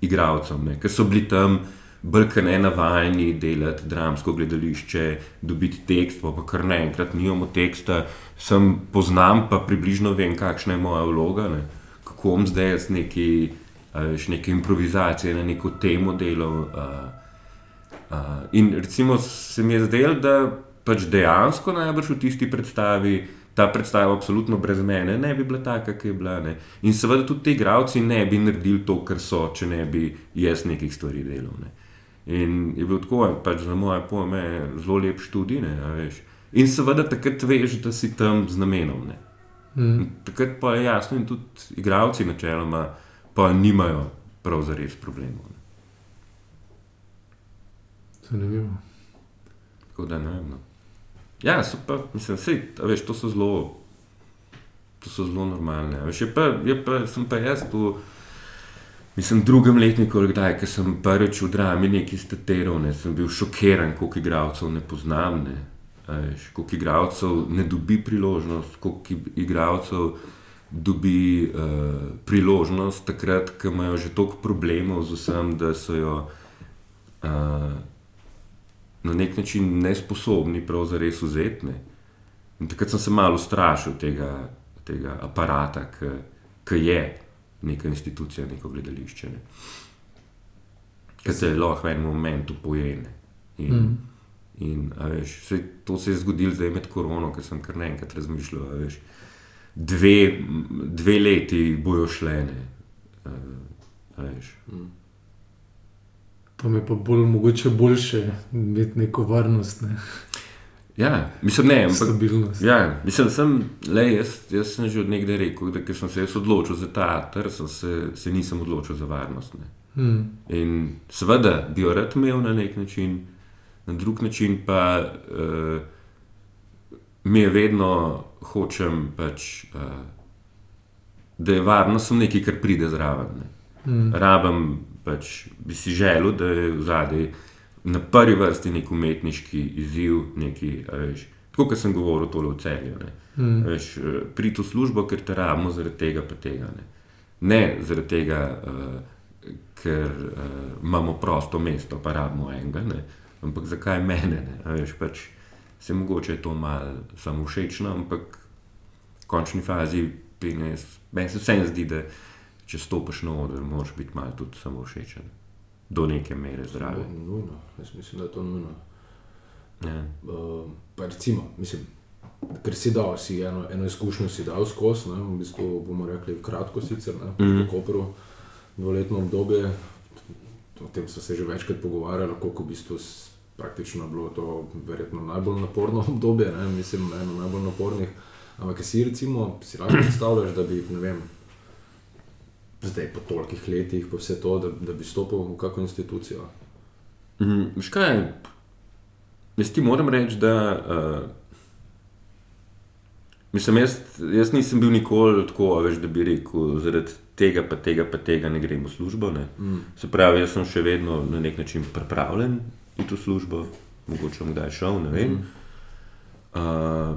igravcem, ki so bili tam. Brke ne navajeni delati dramsko gledališče, dobiti tekst, pa, pa kar naenkrat nimamo teksta, sem poznam, pa približno vem, kakšna je moja vloga, ne. kako bom zdaj jaz neki, veš, neke improvizacije na neko temo delal. Uh, uh, in recimo se mi je zdelo, da pač dejansko najbrž v tisti predstavi ta predstava, absolutno brez mene, ne bi bila taka, kot je bila. Ne. In seveda tudi ti igravci ne bi naredili to, kar so, če ne bi jaz nekih stvari delal. Ne. In je bil tako, pač za moje pojme, zelo lep študij. Ne, in seveda takrat veš, da si tam z namenom. Mm. Takrat pa je jasno, in tudi igravci načeloma pa nimajo prav za res problemov. Zanimivo. Tako da ne vem. No. Ja, so pa, mislim, sej, veš, to so zelo, to so zelo normalne. Veš, je pa, je pa, sem pa jaz tu, mislim, drugem letniku, kdaj, ker sem prvič v drami neki staterov, ne, sem bil šokiran, koliko igralcev ne poznam, ne, veš, koliko igralcev ne dobi priložnost, koliko igralcev dobi uh, priložnost takrat, ko imajo že toliko problemov z vsem, da so jo uh, na nek način nesposobni za res vzeti. Ne. Takrat sem se malo strašil tega, tega aparata, ki je neka institucija, neko gledališče. Ne. Ker se lahko v enem momentu pojene. In, mm. in veš, vse, to se je zgodilo zdaj med korono, ker sem kar naenkrat razmišljal. Veš, dve, dve leti bojo šlene. Uh, Pa mi pa bolj mogoče boljše imeti neko varnost. Ne? Ja, mislim, ne, ampak, Stabilnost. Ja, mislim, sem, le, jaz, jaz sem že od nekdaj rekel, da sem se odločil za teater, sem se, se nisem odločil za varnost. Hmm. In seveda bi jo rad imel na nek način, na drug način pa uh, mi je vedno hočem, pač, uh, da je varnost nekaj, kar pride zraven. Hmm. Rabim pač bi si želel, da je v zadnji na prvi vrsti nek umetniški izziv, neki, veš, tako kot sem govoril, tole v celju. Mm. Eh, Priti v službo, ker te rabimo zaradi tega, pa tega. Ne, ne zaradi tega, uh, ker uh, imamo prosto mesto, pa rabimo enega, ne. ampak zakaj mene? Veš, pač, se mogoče je to malo samo všečno, ampak v končni fazi meni se vsem zdi, da če stopiš na oder, moraš biti malo tudi samo všečen, do neke mere zdrav. Nujno, jaz mislim, da je to nujno. Ja. Uh, recimo, mislim, ker si dal, si eno, eno izkušnjo si dal skozi, v bistvu bomo rekli kratko sicer, ne, mm -hmm. Koperu, dvoletno obdobje. O tem so se že večkrat pogovarjali, kako v bistvu praktično bilo to verjetno najbolj naporno obdobje, ne, mislim, eno najbolj napornih. Ampak si recimo, si lahko predstavljaš, da bi, ne vem, zdaj po tolikih letih, pa vse to, da, da bi stopil v kakšno institucijo. Mm, škaj, jaz ti moram reči, da uh, mislim, jaz, jaz nisem bil nikoli tako, veš, da bi rekel, zaradi tega, pa tega, pa tega ne gremo v službo. Ne. Mm. Se pravi, jaz sem še vedno na nek način pripravljen v to službo, mogoče bom kdaj šel, ne vem. Mm. Uh,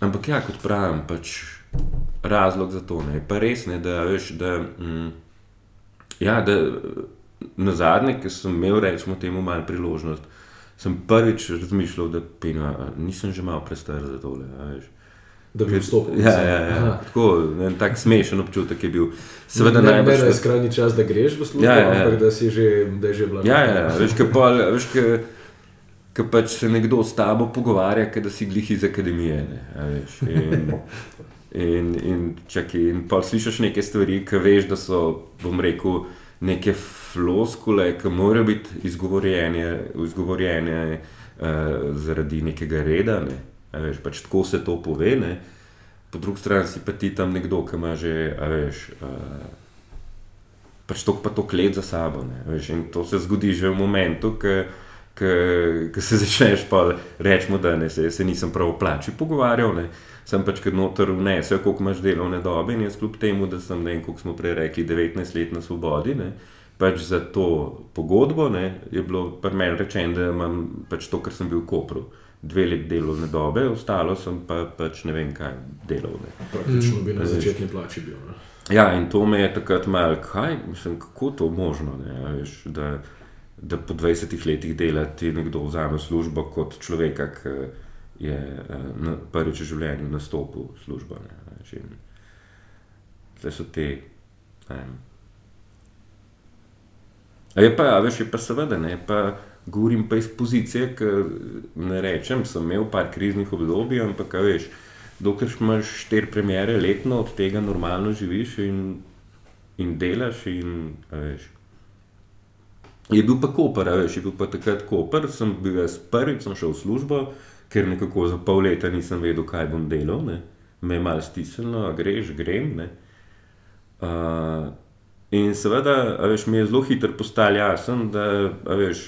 ampak ja, kot pravim, pač razlog za to. Ne. Pa res ne, da veš, da, mm, ja, da na zadnje, ki sem imel, recimo, temu malo priložnost, sem prvič razmišljal, da penja, nisem že malo prestar za tole. Da bi vstopil. Ja, ja, ja. Tako, ne, tak smešen občutek je bil. Seveda, ne, najbrž, ne, da je skrajni čas, da greš v službo, ja, ja. ampak da si že, da je že vlada. Ja, ja, veš, kaj pa, veš, kaj, Ker pač se nekdo s tabo pogovarja, da si glih iz akademije. Ne, in, In, in, čaki, in pa slišiš neke stvari, ki veš, da so, bom rekel, neke floskule, ki morajo biti izgovorjene, izgovorjene uh, zaradi nekega reda. Ne. Veš, pač tako se to pove. Ne. Po drugi strani si pa ti tam nekdo, ki ima že, veš, uh, pač to pa to klet za sabo. Veš, in to se zgodi že v momentu, ki ki se začneš pa reči, da ne, se, se nisem prav o plači pogovarjal. Ne. Sem pač kot noter vnesel, koliko imaš delovne dobe in jaz kljub temu, da sem, ne vem, koliko smo prej rekli, 19 let na svobodi. Ne, pač za to pogodbo ne, je bilo pri meni rečeno, da imam pač to, kar sem bil v Kopru. Dve leti delovne dobe, ostalo sem pa pač ne vem, kaj delal. Ne. Praktično bi na začetni plači bil. Ne? Ja, in to me je takrat malo, kaj, mislim, kako to možno, ne, veš, da, da po 20 letih dela ti nekdo vzame službo kot človeka, ki je na, prvič v življenju nastopil službo. Ne, in Zdaj so te. ne. A je pa, veš, je pa seveda, ne, pa govorim pa iz pozicije, ki ne rečem, sem imel par kriznih obdobij, ampak veš, dokler imaš štiri premjere letno, od tega normalno živiš in, in delaš. In, veš. Je bil pa Koper, veš, je bil pa takrat Koper, sem bil jaz prvič, sem šel v službo, ker nekako za pol leta nisem vedel, kaj bom delal. Ne. Me je malo stisnilo, greš, grem. Ne. Uh, in seveda, veš, mi je zelo hitro postalo jasno, da veš,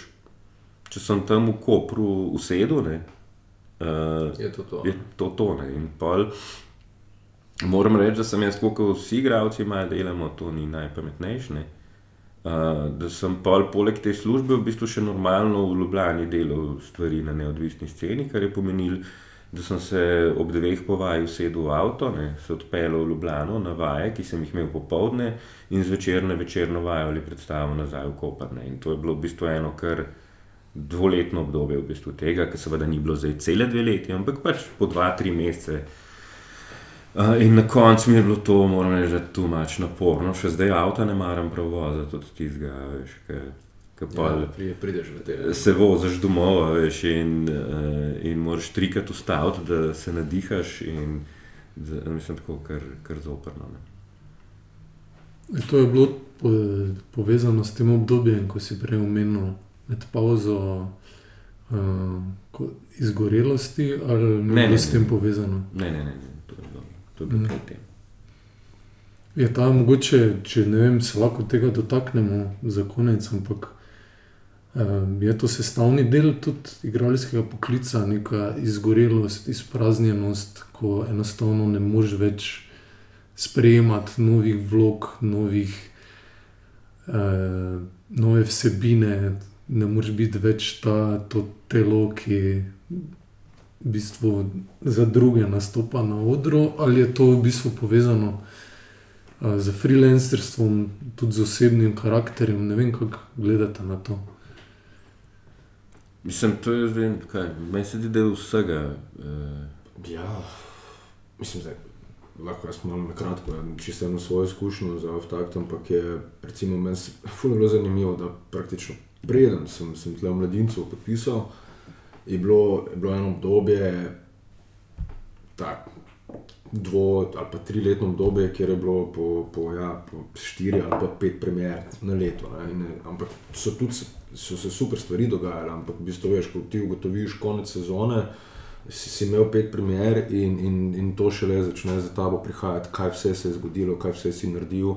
če sem tam v Kopru usedel, ne, uh, Je to to. je to to. Ne. In pol, moram reči, da sem jaz, kot vsi igravci, malo delamo, to ni najpametnejše. Uh, da sem pol, poleg te službe v bistvu še normalno v Ljubljani delal stvari na neodvisni sceni, kar je pomenilo, da sem se ob dveh po vaju usedel v avto, ne, se odpeljal v Ljubljano na vaje, ki sem jih imel popovdne, in zvečer na večerno vajo ali predstavo nazaj v Koper. Ne. In to je bilo v bistvu eno kar dvoletno obdobje v bistvu tega, ker seveda ni bilo zdaj cele dve leti, ampak pač po dva, tri mesece. Uh, in na koncu mi je bilo to, moram reči, tu mač naporno, še zdaj avto ne maram prav voziti, tudi tizga, veš, pa Ja, pri- prideš v te. se voziš domov, a veš, in, uh, in moraš trikrat ustaviti, da se nadihaš. In, da, mislim, tako kar, kar zoprno. Ne. E, To je bilo po, povezano s tem obdobjem, ko si prej omenil med pauzo uh, ko- izgorelosti, ali Ne, ne, s tem povezano. Ne, ne, ne, ne, to je bilo, Mm. pred tem. Je ta mogoče, če ne vem, se lahko tega dotaknemo za konec, ampak um, je to sestavni del tudi igralskega poklica, neka izgorelost, izpraznjenost, ko enostavno ne moreš več sprejemati novih vlog, novih, uh, nove vsebine, ne moreš biti več ta, to telo, ki v bistvu za druge nastopa na odru, ali je to v bistvu povezano uh, z freelancerstvom, tudi z osebnim karakterjem. Ne vem, kako gledate na to. Mislim, to je zdaj, kaj, meni se zdi, da je vsega. Uh, Ja, mislim, da lahko jaz malo na kratko, ja, čisto eno svojo izkušnjo za avtakt, ampak je recimo meni se ful zelo zanimivo, da praktično preden sem, sem tle v mladincu podpisal, je bilo, je bilo eno obdobje, tako dvo ali pa triletno obdobje, kjer je bilo po, po, ja, po štiri ali pa pet premjer na leto. Ne, in, eh, ampak so tudi so se super stvari dogajale, ampak v bistvu veš, ko ti ugotoviš konec sezone, si, si imel pet premjer in, in, in to šele začne za tabo prihajati, kaj vse se je zgodilo, kaj vse si naredil.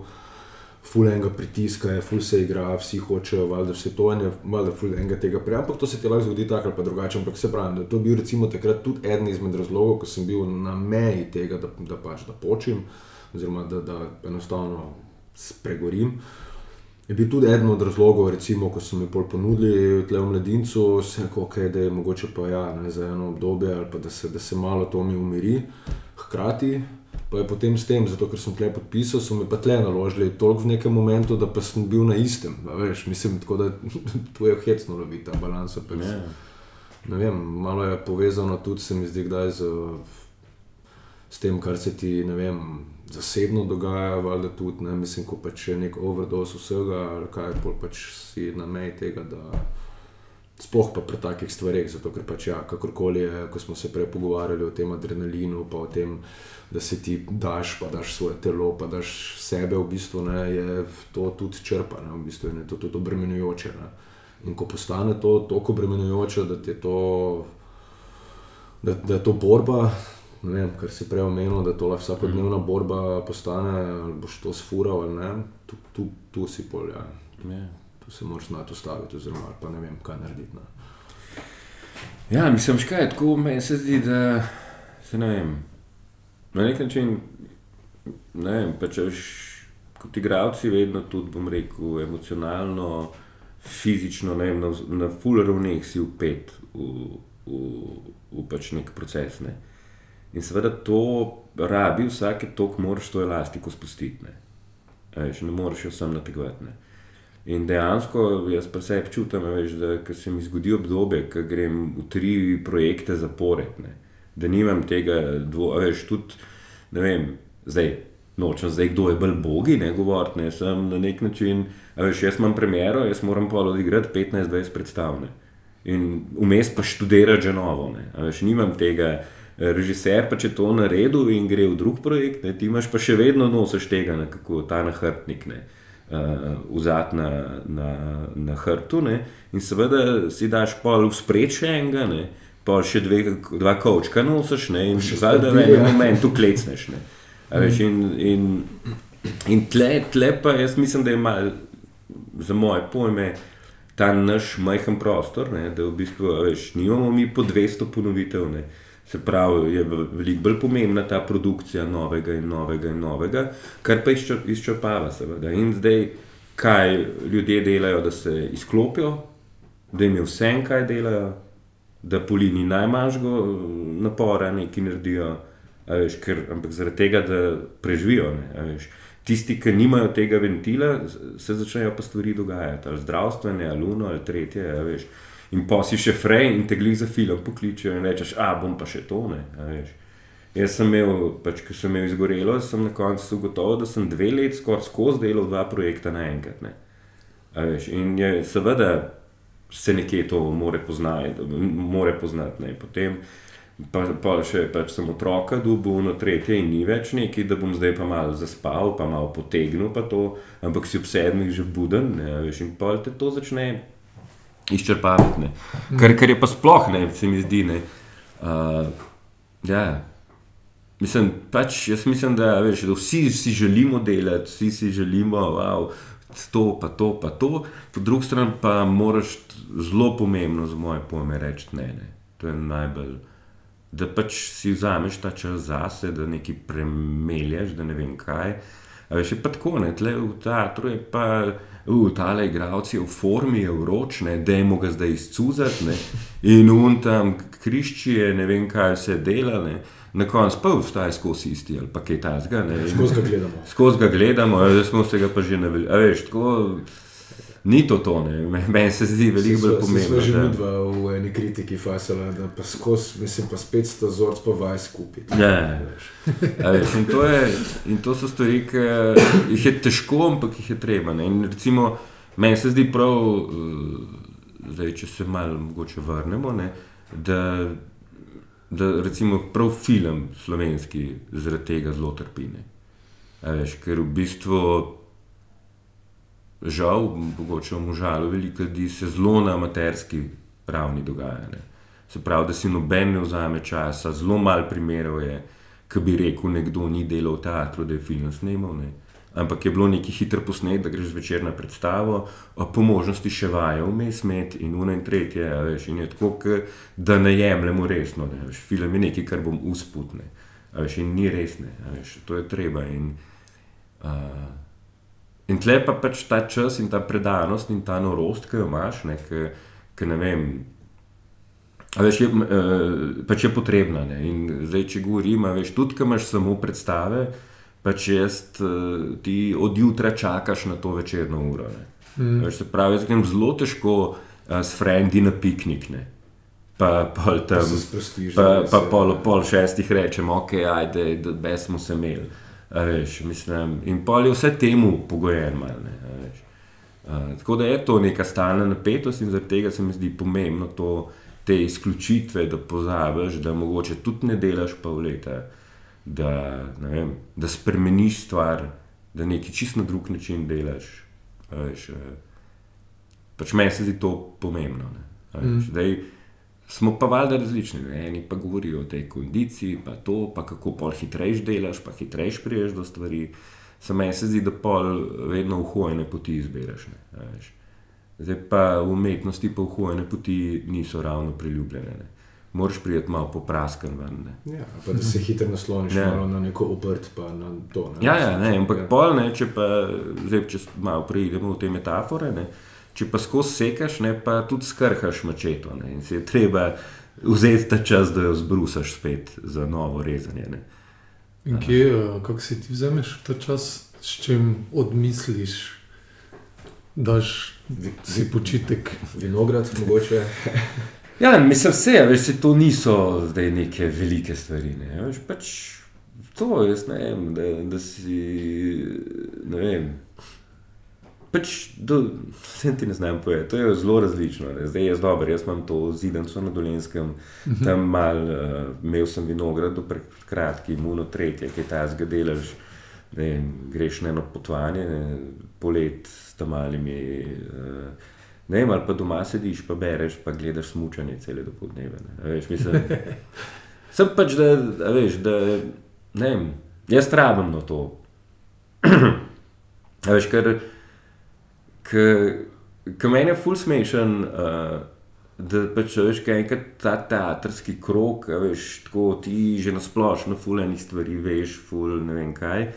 Ful enega pritiska je, ful se igra, vsi hočejo, valjda vse to in je, valjda ful enega tega prej, ampak to se ti lahko zgodi tako ali pa drugače. Ampak se pravi, da to bil recimo takrat tudi eden izmed razlogov, ko sem bil na meji tega, da, da pač da počim, oziroma da, da enostavno spregorim. Je bil tudi eden od razlogov, recimo, ko so mi pol ponudili tle v mladincu, se je rekel, okay, da je mogoče pa ja, ne, za eno obdobje ali pa da se, da se malo to mi umiri. Hkrati pa je potem s tem, zato ker sem tle podpisal, so mi pa tle naložili toliko v nekem momentu, da pa sem bil na istem. Veš, mislim, tako da tu je hecno loviti ta balans. pa ja. Ne vem, malo je povezano tudi, se mi zdi, kdaj z, s tem, kar se ti ne vem, zasebno dogaja, valjda tudi, ne, mislim, ko pač je nek overdose vsega, ali kaj, pol pač si na meji tega, da sploh pa pri takih stvareh, zato ker pač ja, kakorkoli je, ko smo se prej pogovarjali o tem adrenalinu, pa o tem, da se ti daš, pa daš svoje telo, pa daš sebe, v bistvu ne, je to tudi črpa, ne, v bistvu je to tudi obremenjujoče. Ne. In ko postane to tako obremenjujoče, da je to, da, da je to borba, ne vem, kar si prej omenil, da to lahko vsakodnevna borba postane, ali boš to sfural ali ne, tu, tu, tu si polja. Ja. Tu se moraš znati ustaviti, oziroma pa ne vem, kaj narediti. Ne. Ja, mislim, škaj je tako, meni se zdi, da se ne vem. Na nek način, ne vem, pa če veš, kot igravci, vedno tudi, bom rekel, emocionalno, fizično, ne vem, na, na full ravneh si upet v, v, v pač nek proces. Ne. In seveda to rabi vsake tok, moraš to elastiko spustiti. Ne, veš, ne moreš jo sam nategovati. Ne. In dejansko jaz pa sebi čutim, veš, da se mi zgodi obdobje, ko grem v tri projekte zapored, ne. da nimam tega, dvo, veš, tudi, ne vem, zdaj. Nočem zdaj, kdo je bolj bogi, ne govoriti, ne sem na nek način. Veš, jaz imam premjero, jaz moram pa odigrati 15-20 predstavne. In vmes pa študirati že novo. Veš, nimam tega, režiser pa če to naredi in gre v drug projekt, ne, ti imaš pa še vedno nosiš tega, nekako ta nahrbnik. Ne uh, vzad na, na, na hrtu. Ne? In seveda si daš pol v spreče enega, ne? pa še dve, dva kočka nosiš in še zdaj, da v enem momentu klecneš. Veš, in in, in tle, tle pa jaz mislim, da je mal, za moje pojme. Ta naš majhen prostor, ne, da v bistvu veš, nimamo mi po 200 ponovitev, ne, Se pravi, je veliko bolj pomembna ta produkcija novega in novega in novega, kar pa izčrpava, seveda. In zdaj, kaj ljudje delajo, da se izklopijo, da jim je vse, kaj delajo, da polini najmanjšo napora, nekaj naredijo, veš, ker, ampak zaradi tega, da preživijo. Ne, Tisti, ki nimajo tega ventila, se začnejo pa stvari dogajati, ali zdravstvene, ali uno, ali tretje. Veš, in pa si še frej in te glej za film pokličejo in rečeš, a bom pa še to ne. Jaz sem imel, pač, ko sem imel izgorelo, sem na koncu ugotovil, da sem dve leti skoraj skozi delal dva projekta naenkrat. In je, seveda se nekje to more poznati, more poznati. Ne. Potem pa, pa še pač sem otroka, dubu na tretje in ni več neki, da bom zdaj pa malo zaspal, pa malo potegnil, pa to, ampak si ob sedmih že buden. Ne, veš, in pa te to začne izčrpavati. Kar, kar je pa sploh ne, se mi zdi. Ne, uh, ja. mislim, pač, jaz mislim, da, veš, da vsi si želimo delati, vsi si želimo wow, to, pa to, pa to. Po drugi strani pa moraš zelo pomembno za moje pojme reči ne. ne. To je najbolj. Da pač si vzameš ta čas zase, da nekaj premelješ, da ne vem kaj. Veš, je pa tako, ne, tle v teatru je pa uh, tale igravci v formi, je vročne, da je mogo zdaj izcuzati. In un tam krišči je, ne vem, kaj se dela. Ne. Na koncu pa vstaje skozi isti ali pa kaj tasga. Skozi ga gledamo. Skozi ga gledamo, zdaj smo se ga pa že navili. Veš, tako. Ni to to, meni se zdi veliko bolj pomembno. Že vidva v eni kritiki fasala, da pa skozi, mislim, pa spet sto zorc pa vaj skupaj. Ja, veš, in, to je, in to so stvari, ki jih je težko, ampak jih je treba. Ne? In recimo, meni se zdi prav, eh, zdaj, če se malo mogoče vrnemo, ne? da, da recimo prav film slovenski zaradi tega zelo trpine. Veš, ker v bistvu žal, mogoče v možalu, veliko ljudi se zelo na amaterski ravni dogaja. Ne. Se pravi, da si noben ne vzame časa, zelo malo primerov je, ki bi rekel, nekdo ni delal v teatru, da je film snimal. Ne. Ampak je bilo neki hitro posnet, da greš zvečer na predstavo, po možnosti še vaje vmes med in uno in tretje. Veš, in je tako, da ne jemljemo resno. Ne, veš, film je nekaj, kar bom usputne. Veš, in ni resne, veš, to je treba. In, uh, In tle pa pač ta čas in ta predanost in ta norost, ki jo imaš, ne, ki, ki ne vem. Veš, je, uh, pač je potrebna. Ne? In zdaj, če govorim, veš, tudi, če imaš samo predstave, pač jaz uh, ti od jutra čakaš na to večerno uro. Mm. Veš, se pravi, jaz grem zelo težko uh, s frendi na piknik. Ne? Pa pol tam, pa, pa pol, pol šestih rečem, ok, ajde, da besmo se imeli. Veš, mislim, in pol je vse temu pogojen. Mal, ne, uh, tako da je to neka stalna napetost in zaradi tega se mi zdi pomembno to, te izključitve, da pozabiš, da mogoče tudi ne delaš pol leta, da, vem, da spremeniš stvar, da nekaj čist na drug način delaš. Veš, uh, pač meni se zdi to pomembno. Ne, veš, mm. Smo pa valjda različni, ne? eni pa govorijo o tej kondiciji, pa to, pa kako pol hitrejš delaš, pa hitrejš priješ do stvari. Samo meni se zdi, da pol vedno v hojne poti izbereš. Zdaj pa v umetnosti pa vhojene poti niso ravno priljubljene. Ne. Moraš priti malo popraskan ven. Ne. Ja, pa da se hitro nasloniš Ja. na neko obrt, pa na to. Ne? Ja, ja, ne, ampak Ja. pol, ne, če pa zdaj, če malo preidemo v te metafore, ne, če pa skozi sekaš, ne, pa tudi skrhaš mačeto. Ne, in si je treba vzeti ta čas, da jo zbrusaš spet za novo rezanje. Ne. In kje, eh, kako si ti vzameš ta čas, s čim odmisliš, daš Vi- si počitek. Vinograd, mogoče. Ja, mislim, vse, veš, se to niso zdaj neke velike stvari. Ne, veš, pač to jaz ne vem, da, da si. Ne vem. Pač, do, vse ti ne znam povedati, to je zelo različno. Ne. Zdaj je dobro, jaz imam to zidanico na Dolenskem, tam mal, uh, imel sem vinograd, do pred kratkim, muno tretje, ki ta zgadelaš. Ne, vem, greš na eno potovanje, ne, polet s tam malimi. Uh, ne vem, ali pa doma sediš, pa bereš, pa gledaš smučanje cele dopoldneve. ne. A Veš, mislim, sem pač, da, veš, da ne vem, jaz rabim na to. Veš, ker, ker meni je ful smešen. Uh, Da pač veš, kaj je ta teatrski krok, veš, tako ti že na splošno, ful enih stvari veš, ful ne vem kaj.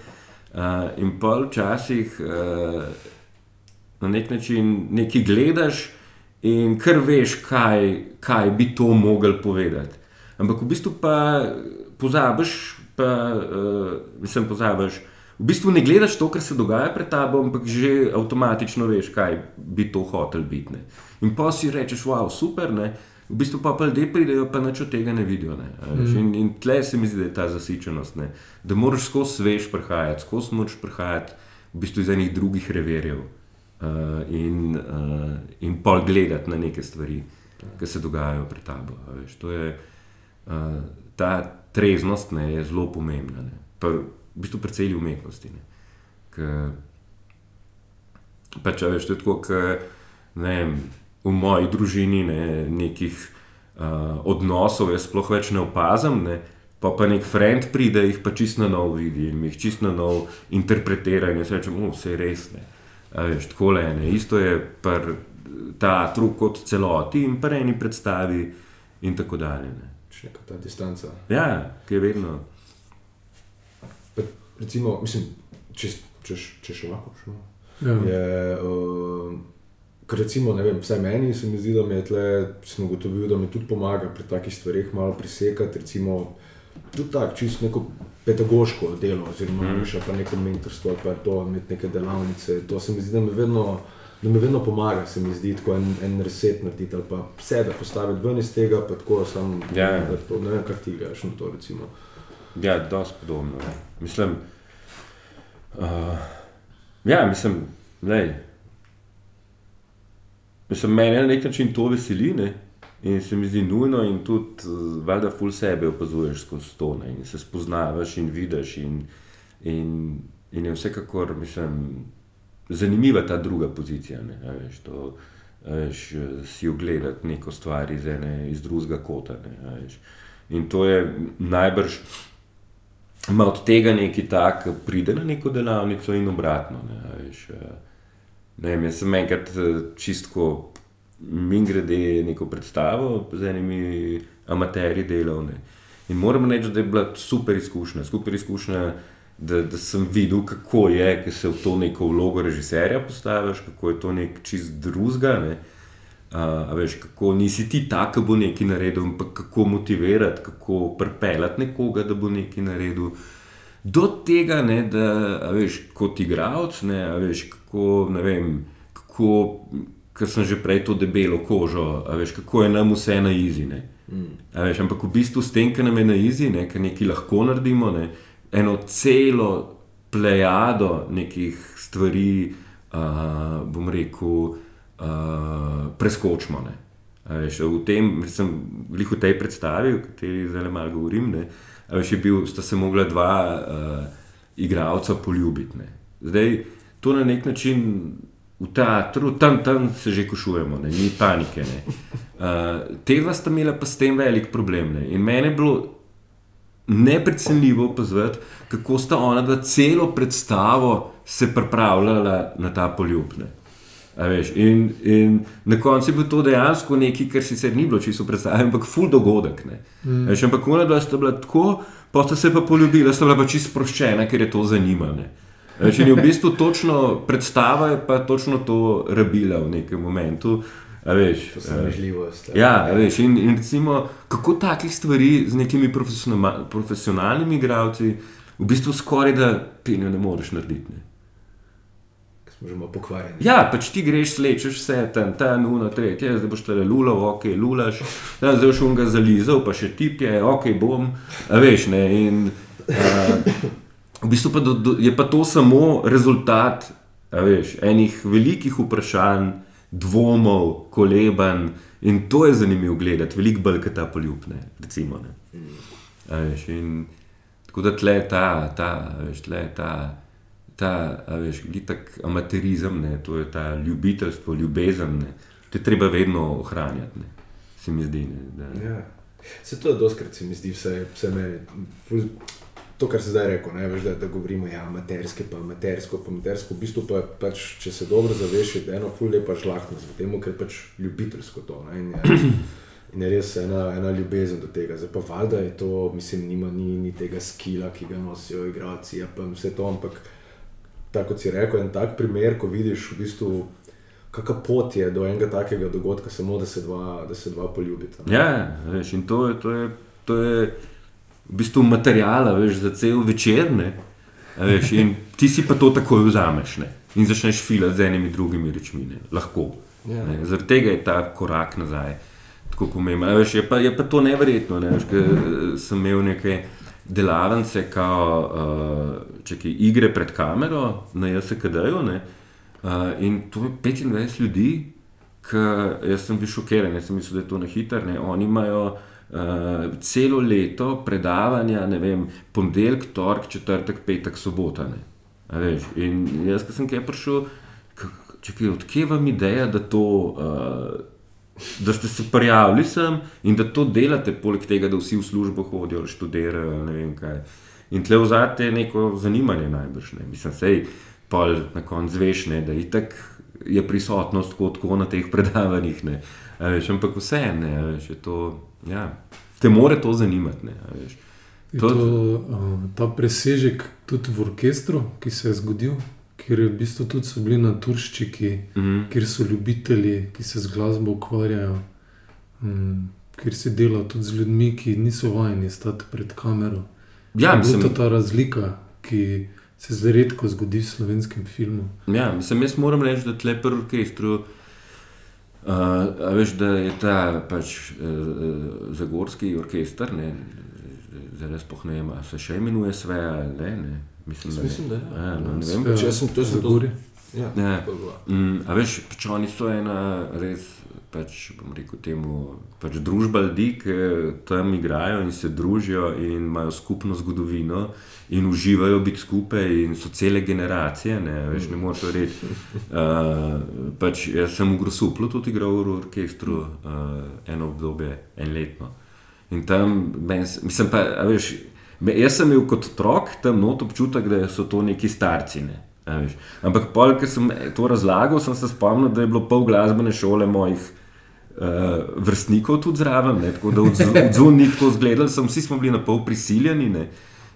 Uh, in pa včasih uh, na nek način nekaj gledaš in kar veš, kaj, kaj bi to mogel povedati. Ampak v bistvu pa pozabiš, pa uh, mislim, pozabiš. V bistvu ne gledaš to, kar se dogaja pred tabo, ampak že avtomatično veš, kaj bi to hotel biti. Ne. In pa si rečeš, wow, super, ne. v bistvu pa ljudje pridejo, pa nič od tega ne vidijo. Ne. veš. In, in tle se mi zdi, da je ta zasičenost, ne. da moraš skozi svež prihajati, skozi moraš prihajati v bistvu iz enih drugih reverjev uh, in, uh, in pol gledati na neke stvari, ki se dogajajo pred tabo. veš. To je, uh, ta treznost ne, je zelo pomembna. Ne. Pa, v bistvu pri celi umetnosti. Pač, veš, to je tako, ke, ne vem, v moji družini ne, nekih uh, odnosov jaz sploh več ne opazim. Ne. Pa pa nek friend pride, jih pa čisto na novo vidi in jih čisto na novo interpretira in jaz rečem, oh, vse je res. Ne. A veš, tako le ne. Isto je pri teatru kot celoti in pri eni predstavi in tako dalje. Ne. Še neka ta distanca. Ja, ki je vedno. Recimo, mislim, če, če, če še lahko šlo. Ja. Je, uh, ker recimo, ne vem, vsaj meni se mi zdi, da mi je tle, sem ugotovil, da mi tudi pomaga pri takih stvareh malo presekati, recimo, tudi tako, čisto neko pedagoško delo, oziroma mm. pa neko mentorstvo, ali pa to, imeti neke delavnice. To se mi zdi, da mi vedno, da mi vedno pomaga, se mi zdi, tako en, en reset narediti, ali pa sebe postaviti ven iz tega, pa tako sam, Ja. da to, ne vem, kak ti greš na to, recimo. Ja, dosti podobno. ne. Mislim, uh, ja, mislim, lej. Mislim, mene na nek način to veseli ne? in se mi zdi nujno, in tudi, uh, valjda, ful sebe opazuješ skozi to, ne? in se spoznavaš in vidiš. In, in, in je vsekakor, mislim, zanimiva ta druga pozicija. Ne? a Veš, to, a veš, si ogledati neko stvar iz, ene, iz drugega kota. Ne? a veš. In to je najbrž ima od tega nekaj tak, pride na neko delavnico in obratno. Ne, veš, eh, ne vem, jaz sem enkrat eh, čistko min grede neko predstavo z enimi amaterji delovne. In moram reči, da je bila super izkušnja, super izkušnja. Da, da sem videl, kako je, ki se v to neko vlogo režiserja postaviš, kako je to nek čist drugega. Ne? Uh, veš, kako nisi ti ta, ki bo nekaj naredil, ampak kako motivirati, kako pripeljati nekoga, da bo nekaj naredil. Do tega, ne, da veš, kot igralec, ne, veš, kako, ne vem, kako, ker sem že prej to debelo kožo, veš, kako je nam vse na izine. A Veš, ampak v bistvu s tem, kar nam je na izine, ker nekaj lahko naredimo, ne, eno celo plejado nekih stvari, uh, bom rekel, uh, preskočimo. Ne. Veš, v tem, sem v tej predstavi, o kateri zdaj malo govorim, ne, veš, je bil, sta se mogla dva uh, igralca poljubiti. Ne. Zdaj, to na nek način v teatru, tam, tam se že košujemo, ne, ni panike. Ne. Uh, te dva sta imela pa s tem velik problem. Ne. In meni je bilo neprecenljivo opazovati, kako sta ona celo predstavo se pripravljala na ta poljub. Ne. Veš, in, in na koncu je bilo to dejansko nekaj, kar sicer ni bilo čisto predstavljeno, ampak ful dogodek. Mm. Veš, ampak ona dva sta bila tako, pa sta se pa poljubila, sta bila pa čisto sproščena, ker je to zanimanje. Veš, in je v bistvu točno predstava je pa točno to rabila v nekem momentu. Veš, To se nežljivo stane. Ja, veš, in, in recimo, kako takih stvari z nekimi profesionalnimi, profesionalnimi igralci, v bistvu skoraj da penjo ne moreš narediti. Ne. Smo že malo pokvarjeni. Ja, pač ti greš, slečeš vse tam, tam, nuno, tretje, zdaj boš tale lulal, ok, lulaš, tam zdaj boš unga zalizal, pa še tip je, ok, bom, a veš, ne. In, uh, v bistvu pa do, do, je pa to samo rezultat, veš, enih velikih vprašanj, dvomov, kolebanj in to je zanimivo gledati, veliko bolj kot ta poljubne, recimo. Ne. A veš, in tako da tle ta, ta, veš, tle ta ta, veš, tak amaterizem, ne, to je ta ljubiteljstvo, ljubezen, ne, to je treba vedno ohranjati, ne, se mi zdi. Ne, da, Ja. Se to je doskrat, se mi zdi, vse, vse ful- To, kar se zdaj reče, veš, da, da govorimo, ja, amaterske, pa amatersko, pa amatersko. V bistvu pa, pač, če se dobro zaveš, je eno ful lepa žlahtnost v tem, ker pač ljubiteljsko to. Ne, in, je, in je res ena, ena ljubezen do tega. Zdaj pa valjda je to, mislim, nima ni, ni tega skila, ki ga nosijo igralci, ja, pa vse to, ampak tako kot si rekel, en tak primer, ko vidiš v bistvu. Kakšna pot je do enega takega dogodka, samo da se dva, da se dva poljubita. ja, a veš, in to je, to je, to je v bistvu materijala, veš, za cel večer, ne, veš, in ti si pa to takoj vzameš, ne, in začneš filati z enimi drugimi rečmi, ne, lahko. Ja. Ne, zaradi tega je ta korak nazaj tako pomemben. Veš, je, pa, je pa to neverjetno. Ne, veš, ker, eh, sem imel neke delavnice, kao, uh, čekaj, igre pred kamero na JSKD-ju. ne, Uh, in to je 25 ljudi, ki jaz sem bil šokiran, jaz sem mislil, da je to na hitro. Oni imajo uh, celo leto predavanja, ne vem, ponedeljek, torek, četrtek, petek, sobota. Ne. Veš, in jaz, ki sem kaj prišel, čakaj, odkje vam ideja, da to. Uh, Da ste se prijavili sem in da to delate, poleg tega, da vsi v službo hodijo, študirajo. ne vem kaj. In tle vzate neko zanimanje, najbrž. Ne. Mislim, sej, pol na koncu zveš, ne, da itak je prisotnost tako, tako na teh predavanjih. Ne. A Veš, ampak vse ne, veš, je to, ja, te more to zanimati. Ne, veš. To- to, ta presežek tudi v orkestru, ki se je zgodil, kjer je v bistvu tudi so bili naturščiki, Mhm. kjer so ljubitelji, ki se z glasbo ukvarjajo, um, kjer se dela tudi z ljudmi, ki niso vajeni stati pred kamero. Ja, Je to ta razlika, ki se zdaj redko zgodi v slovenskem filmu. Ja, mislim, jaz moram reči, da tle pri orkestru, uh, a veš, da je ta pač, uh, zagorski orkester, ne, zdaj sploh ne vem, a se še imenuje sve ali ne. ne. Mislim, da mislim, da ja. Ja, no, ne vem. Pač jaz sem- to Zagorje. Ja, Ja. je. Mm, a veš, pač oni so ena res, pač, bom rekel, temu, pač družba ljudi, ki tam igrajo in se družijo in imajo skupno zgodovino in uživajo biti skupaj in so cele generacije. Ne, veš, ne moreš reči. Uh, pač, jaz sem v Grosuplu tudi igral v orkestru uh, eno obdobje, enletno. In tam, meni mislim pa, a veš. Me- Jaz sem imel kot otrok tam not občutek, da so to neki starci. Ne? a veš. Ampak, ko sem to razlagal, sem se spomnil, da je bilo pol glasbene šole mojih uh, vrstnikov tudi zraven. Ne? Tako da odzun ni tako zgledal, sem, vsi smo bili na pol prisiljeni. Ne?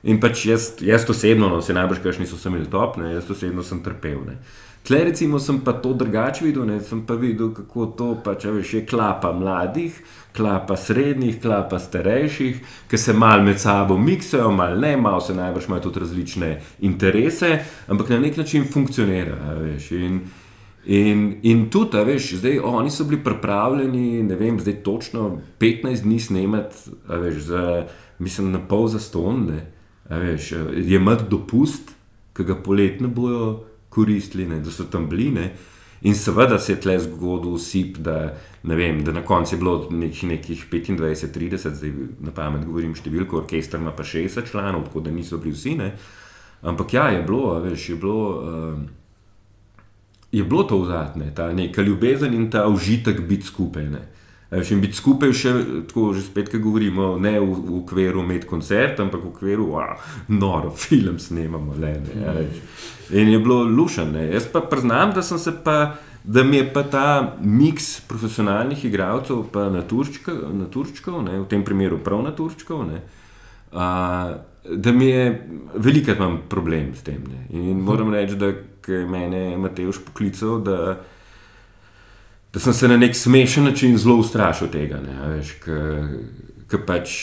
In pač jaz, jaz osebno, no, se najbrž kašni so se imeli top, ne? jaz osebno sem trpel. Ne? Tle recimo sem pa to drugače videl, ne? sem pa videl, kako to pač, a veš, je klapa mladih, klapa srednjih, klapa starejših, ki se mal med sabo miksajo, mal ne, malo se najbrž imajo tudi različne interese, ampak na nek način funkcionira. a Veš, in, in, in tudi, a veš, zdaj oni so bili pripravljeni, ne vem, zdaj točno 15 dni snemati, veš, za, mislim, na pol za stonde, a veš, je imeti dopust, ki ga poletno bojo koristili, ne, da so tam bili. Ne. In seveda se je tle zgodil sip, da, ne vem, da na koncu je bilo nekih, nekih 25-30, zdaj na pamet govorim številko, orkester ima pa 60 članov, tako da niso bili vsi. Ne. Ampak ja, je bilo, veš, je bilo. Uh, Je bilo to vzadne, ta neka ljubezen in ta užitek biti skupaj. Ne. In biti skupaj, še tako, že spet, ki govorimo, ne v, v okviru med koncert, ampak v okviru, wow, noro, film snemamo. Le, ne, a veš. in je bilo lušen. Ne. Jaz pa priznam, da sem se pa da mi je pa ta miks profesionalnih igralcev, pa naturčkov, v tem primeru prav naturčkov, ne, a, da mi je velikrat imam problem s tem. Ne. In moram reči, da je mene Mateoš poklical, da, da sem se na nek smešen način zelo ustrašil tega. Ker pač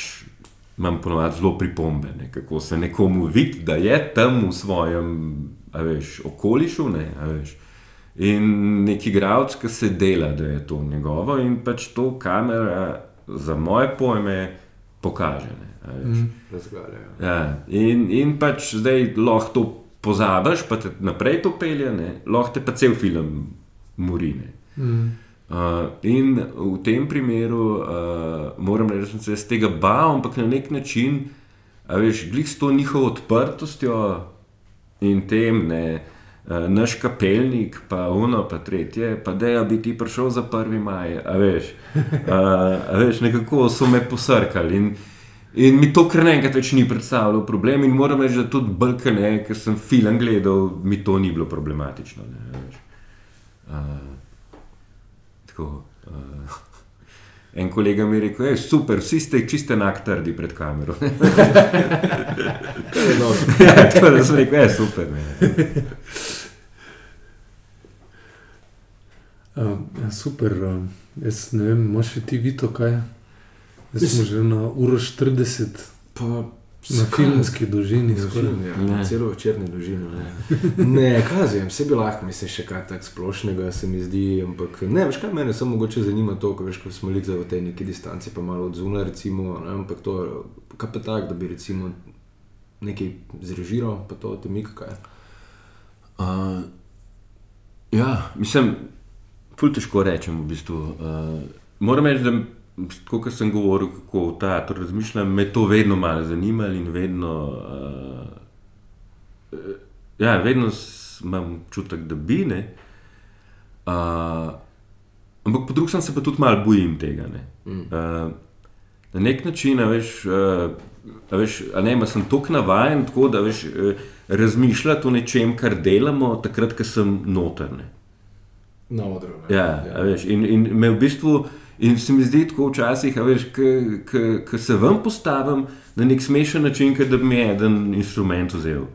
imam ponovadi zelo pripombe, ne, kako se nekomu vidi, da je tam v svojem veš, okolišu. Ne, In neki igralec, ki se dela, da je to njegovo, in pač to kamera, za moje pojme, pokaže. Mm. Ja, in, in pač zdaj lahko to pozabiš, pa te naprej to pelje, ne? lahko te pa cel film morine. Mm. Uh, in v tem primeru uh, moram reči, da se iz tega bal, ampak na nek način, veš, glih s to njihovo odprtostjo in tem, ne, uh, naš kapelnik, pa uno, pa tretje, pa da je biti prišel za prvi maj, a veš, uh, a veš, nekako so me posrkali. In, In mi to kar naenkrat več ni predstavljalo problem, in moram reči, da tudi brkane, ker sem film gledal, mi to ni bilo problematično. Uh, tako, uh, en kolega mi je rekel, super, vsi ste čiste enak trdi pred kamero. no. ja, tako da sem rekel, je super. Uh, ja, super, uh, jaz ne vem, imaš ti vito kaj? Jaz sem že na uro 40, Pa, na filmski dolžini. Skoraj. film, ja, celo večerni dolžini. Ne, ne kažem, vse bi lahko, mislim, še kaj tako splošnega se mi zdi. Ampak ne, veš kaj mene samo mogoče zanima to, ko veš, ko smo lik v tej neki distanci, pa malo od zunaj, recimo, ne, ampak to, kaj pa tak, da bi recimo nekaj zrežiral, pa to ti mika kaj. Uh, ja, mislim, ful težko rečem v bistvu. Uh, moram reči, da tako kot sem govoril, kako v teatru razmišljam, me to vedno malo zanima in vedno. Uh, ja, vedno imam občutek, da bi ne. Uh, ampak po drugi strani se pa tudi malo bojim tega. Ne. Mm. Uh, na nek način, a veš, uh, a veš a ne, sem tako navaden, tako da veš, uh, razmišljati o nečem, kar delamo, takrat, ko sem notrne. Na odru. ne. Ja, ja. Veš, in, in me v bistvu. In se mi zdi tako včasih, ko se vam postavim na nek smešen način, kot da bi mi en instrument vzel.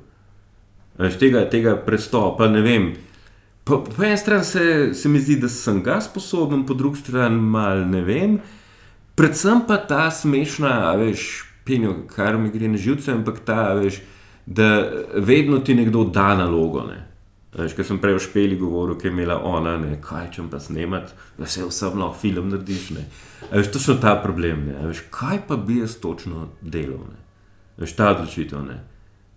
Veš, tega, tega prestopa, ne vem. Po, po eni strani se, se mi zdi, da sem ga sposoben, po drugi strani mal ne vem. Predvsem pa ta smešna, veš, penjo, kar mi gre na živce, ampak ta, veš, da vedno ti nekdo da nalogo. Ne. Veš, ker sem prej o špeli govoril, ki je imela ona, ne, kaj če pa snemati, da se vsem lahko film narediš. Ne. A Veš, točno ta problem. Ne. A Veš, kaj pa bi jaz točno delal? Ne. A Veš, ta odločitev. Ne.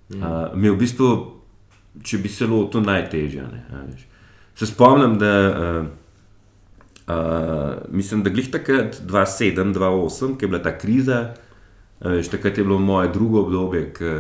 Uh, mi je v bistvu, če bi se lotil, najtežje. Ne, a veš. Se spomnim, da uh, uh, mislim, da glih takrat 2007-2008, ki je bila ta kriza, a veš, takrat je bilo moje drugo obdobje, ki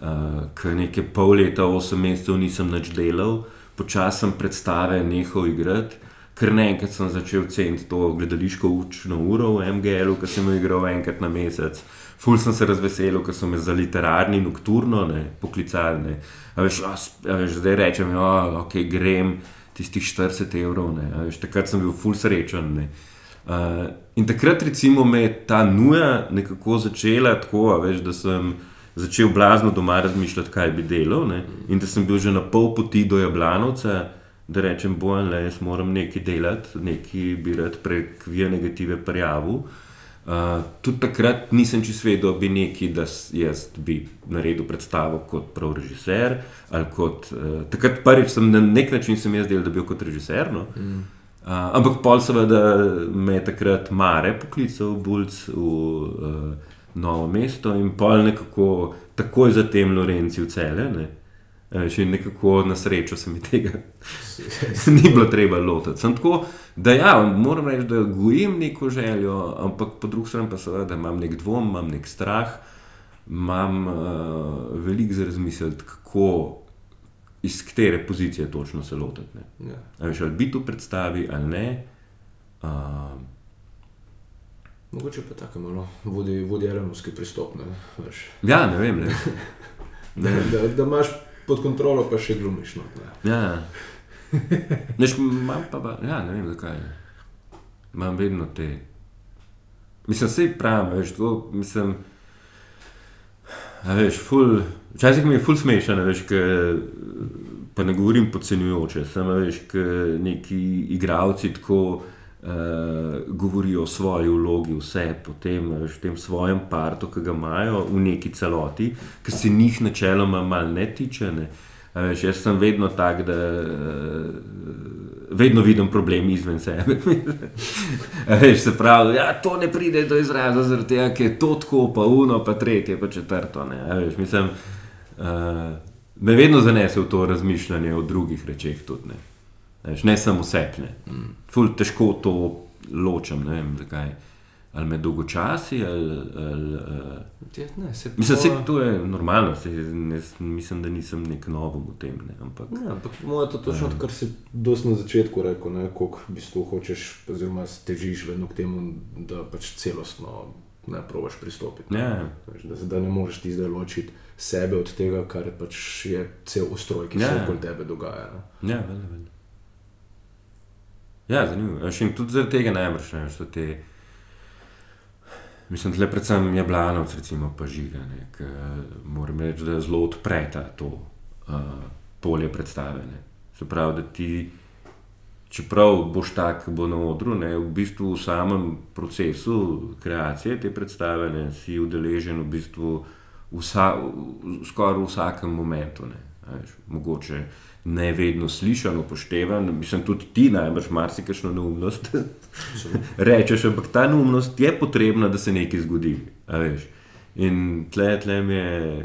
uh, ki nekaj pol leta, osem mesecev nisem več delal, počasem predstave nehal igrati. Ker naenkrat sem začel ceniti to gledališko učno uro v MGL-u, ki sem jo igral enkrat na mesec. Ful sem se razveselil, ker so me za literarni nokturno ne, poklicali. Ne. A veš, a, a veš, zdaj rečem, da okay, grem tistih 40 evrov. Ne, a veš, takrat sem bil ful srečen. Ne. Uh, in takrat, recimo, me je ta nuja nekako začela tako, veš, da sem začel blazno doma razmišljati, kaj bi delal. Ne? In da sem bil že na pol poti do Jablanovca, da rečem, bojem, da jaz moram nekaj delati, nekaj bi rad prek via negative prijavil. Uh, tudi takrat nisem čisto vedel, da bi nekaj, da jaz bi naredil predstavo kot prav režiser. ali Kot, uh, takrat prvič sem na nek način sem jaz delal, da bi bil kot režiser. No? Mm. Uh, ampak pol seveda me je takrat Mare poklical, Bulc v uh, Novo mesto in pol nekako takoj zatem Lorenci v cele. Ne? Še nekako na srečo se mi tega ni bilo treba lotiti. Sem tako, da ja, moram reči, da gojim neko željo, ampak po drugi strani pa seveda imam nek dvom, imam nek strah, imam uh, veliko za razmisliti, kako, iz katere pozicije točno se lotiti. Ja. Ali biti v predstavi ali ne. Uh, Mogoče pa tako malo vodi, vodi elenovski pristop. Ne, veš. ja, ne vem. Ne. da, da, da imaš pod kontrolo, pa še glumiš. No, ne. Ja. Neš, pa, pa, ja, ne vem zakaj. Imam vedno te. Mislim, vse pravim, veš, tako, mislim. a Veš, ful, včasih mi je ful smešno, veš, ke, pa ne govorim podcenjujoče, samo veš, neki igravci tako uh, govorijo o svoji vlogi, vse potem, v tem svojem partu, ki ga imajo v neki celoti, ki se njih načeloma mal ne tiče. Ne. Veš, jaz sem vedno tak, da uh, vedno vidim problem izven sebe. Veš, se pravi, ja, to ne pride do izraza, zaradi tega, ker je to tako, pa uno, pa tretje, pa četrto. Ne, A veš, mislim, uh, me vedno zanese v to razmišljanje o drugih rečeh tudi. Ne, veš, ne samo sepne. Ful težko to ločem, ne vem zakaj. Ali me dolgočasi, ali. ali uh, Ja, ne, se mislim, da to je normalno, saj ne, mislim, da nisem nek novum v tem. Ne, ampak, Ja, ampak je to točno to, kar si dosti na začetku rekel, ne, koliko v bistvu hočeš, oziroma težiš vedno k temu, da pač celostno ne probaš pristopiti. ne. Ja. Da, da ne moreš ti zdaj ločiti sebe od tega, kar pač je cel ustroj, ki se Ja. okoli tebe dogaja. Ne. Ja, vele, vele. Ja, zanimivo. Veš, in tudi zaradi tega najbrž ne, veš, te. Mislim, da predvsem je Blanovc, recimo, pa žiga. ne, ke Moram reči, da zelo odpreta to uh, polje predstave. Ne. Se pravi, da ti, čeprav boš tak, bo na odru, ne, v bistvu v samem procesu kreacije te predstave ne, si udeležen v bistvu vsa, v, skoraj v vsakem momentu. Ne, veš, mogoče ne vedno slišan, upoštevan, mislim, tudi ti najbrž marsikšno neumnost rečeš, ampak ta neumnost je potrebna, da se nekaj zgodi. In tle, tle mi je,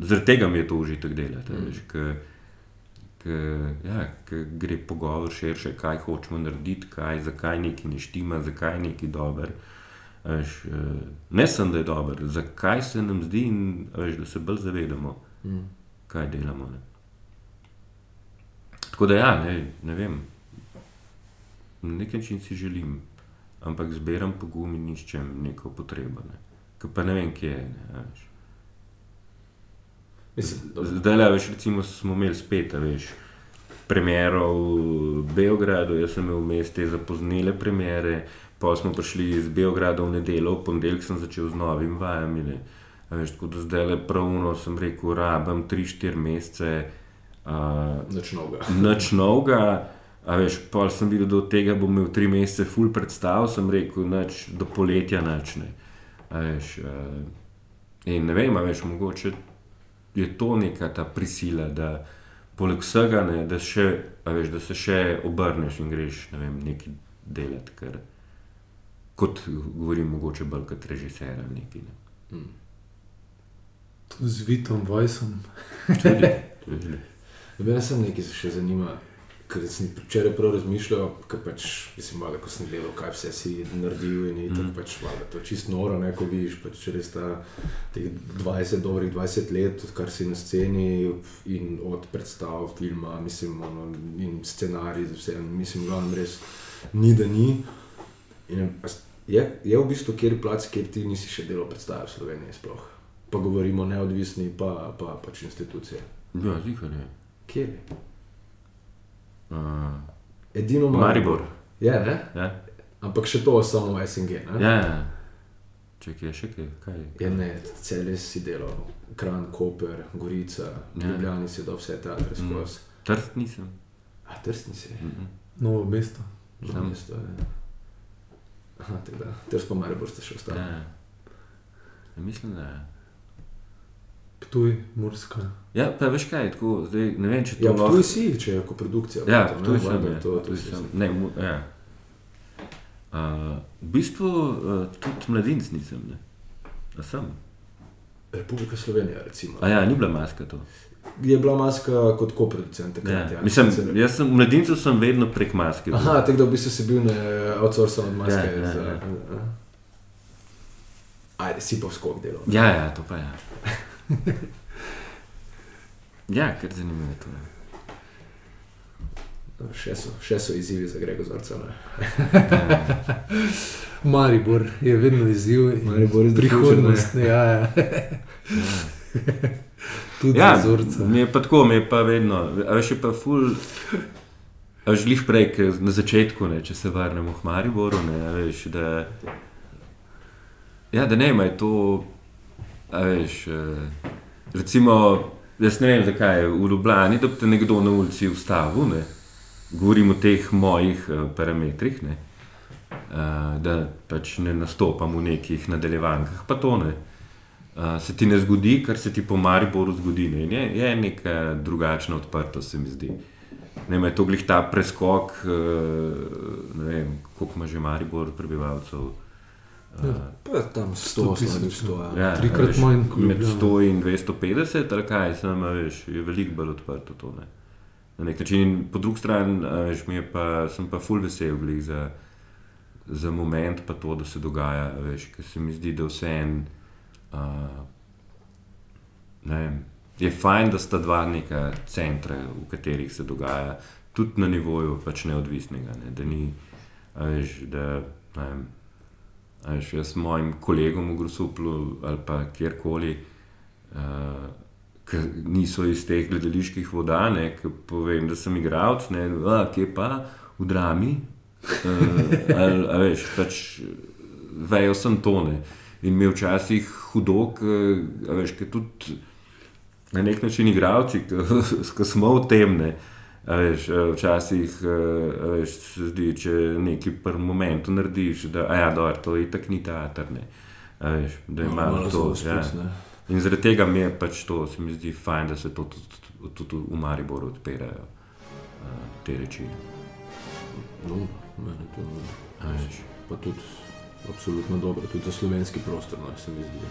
zaradi tega mi je to užitek delati. ke- ke, ja, ke gre pogovor širše, kaj hočemo narediti, kaj, zakaj nekaj ne štima, zakaj je nekaj dober. A Veš, eh, ne samo, da je dober, zakaj se nam zdi, in, veš, da se bolj zavedamo, Mm. kaj delamo. Ne. Tako da, ja, ne, ne vem, na nek način si želim, ampak zbiram pogum in iščem neko potrebo. Ne. Ke pa ne vem, kje je. Ne, veš. Mislim, da Zdaj, le, veš, recimo, smo imeli spet, veš, premjero v Beogradu, jaz sem imel vmes te zapoznele premjere, pa smo prišli iz Beograda v nedeljo, v ponedeljek sem začel z novimi vajami. Ne. A Veš, tako da zdaj le pravno sem rekel, rabim 3-4 mesece. Uh, nič novega. Noč novega, a veš, pa sem videl, da od tega bom imel tri mesece full predstav, sem rekel, noč do poletja načne. Veš, uh, in ne vem, a veš, mogoče je to neka ta prisila, da poleg vsega, ne, da, še, a veš, da se še obrneš in greš ne vem, nekaj delati, ker kot govorim, mogoče bolj kot režiser ali nekaj. Ne. Mm. Tu z Vitom Vajsom. Tudi, tudi. Mene sem nekaj se še zanima, ker sem včeraj prav razmišljal, ker pač, mislim, malo, ko sem gledal, kaj vse si naredil in mm. tako pač, malo, to je čisto noro, ne, ko vidiš, pač res ta teh 20, dobrih 20 let, odkar si na sceni in od predstav, filma, mislim, ono, in scenarij, za vse, mislim, glavno res ni, da ni. In je, je v bistvu kjer plac, kjer ti nisi še delal predstave v Sloveniji sploh. Pa govorimo neodvisni, pa, pa pač institucije. Ja, zihar je. Kjer je? Uh, Edino Maribor. Je, ne? ja, Ampak še to samo SNG. Ne? ja, ja. Če kje še kaj, kaj je? Je ne, cel si delal, Kran, Koper, Gorica, Ja. ja. Ljubljani si dal vse teatre Mm. skozi. Trst nisem. A trsni si, Mm -mm. Novo mesto. Sam. mesto. Ja. Aha, tako da, trst pa Maribor ste še ostali. Ja. Ja, mislim, da je. Ptuj, Murska. Ja, pa veš kaj, tako, zdaj, ne vem, če to Ja, lahko- tu si, če je koprodukcija. Ja, pa to, tu ne, sem. Ja, To, to sem. Ne, mu, ja. uh, v bistvu uh, tudi mladinc nisem. Ne. A sem. Republika Slovenija, recimo. A ja, ni bila maska to. Je bila maska kot koproducent Ja. takrat. Ja, Mislim, Sicer- jaz sem v mladincu sem vedno prek maske. Aha, tako da v bistvu si bil na outsourcen od maske. Ja, ja, za, ja. Ajde, si pa skok delal. Ja, ja, to pa je. Ja, ker zanimivo je to. ja. No, Še so, še so izzivi za Grego Zorca. ne. Ja. Maribor je vedno izziv. in Maribor the Prihodnost. Ja, ja. Tudi Ja, za vzorce. mi je pa tako, mi je pa vedno, a veš, je pa ful. A želiš prej, na začetku, ne, če se vrnemo k Mariboru, ne, a veš, da, ja, da ne ima je to, a veš, eh, recimo, jaz ne vem, zakaj je v Ljubljani, da bi te nekdo na ulici ustavil, ne, govorim o teh mojih eh, parametrih, ne, eh, da pač ne nastopam v nekih nadaljevankah, pa to ne. Se ti ne zgodi, kar se ti po Mariboru zgodi. Ne? Je, je neka drugačna odprtost, se mi zdi. Ne vem, je to glih ta preskok, ne vem, koliko ima že Maribor prebivalcev. Pa tam 100, 100 tisoč, 100, ja. ja, trikrat veš, manj kot Med Ljubljana. 100 in 250, ali kaj, sem, a veš, je veliko bolj odprto to. Ne? Na nek način, in po drugi strani, a veš, mi je pa, sem pa full vesel za, za moment, pa to, da se dogaja, veš, ker se mi zdi, da vse en. Uh, vem, je fajn, da sta dva neka centra, v katerih se dogaja, tudi na nivoju pač neodvisnega. Ne, da ni, a veš, da ne vem. A Veš, jaz mojim kolegom v Grusuplu ali pa kjerkoli, uh, ki niso iz teh gledaliških voda, ne, ki povem, da sem igralec, ne, a, kje pa v drami. Uh, ali, a veš, pač vejo sem tone. In mi je včasih hudo, ker tudi na nek način igravci, ki smo v tem. Ne, a veš, a včasih a veš, se zdi, če nekaj pri momentu narediš, da a ja, dobro, to je tako ni teater. Ne, veš, da ima Malo to. se Ja. ne. In zaradi tega mi je pač to, se mi zdi fajn, da se to tudi, tudi, v Mariboru odpirajo uh, te reči. No, meni to veš. pa tudi absolutno dobro, tudi za slovenski prostor, no, se mi zdi.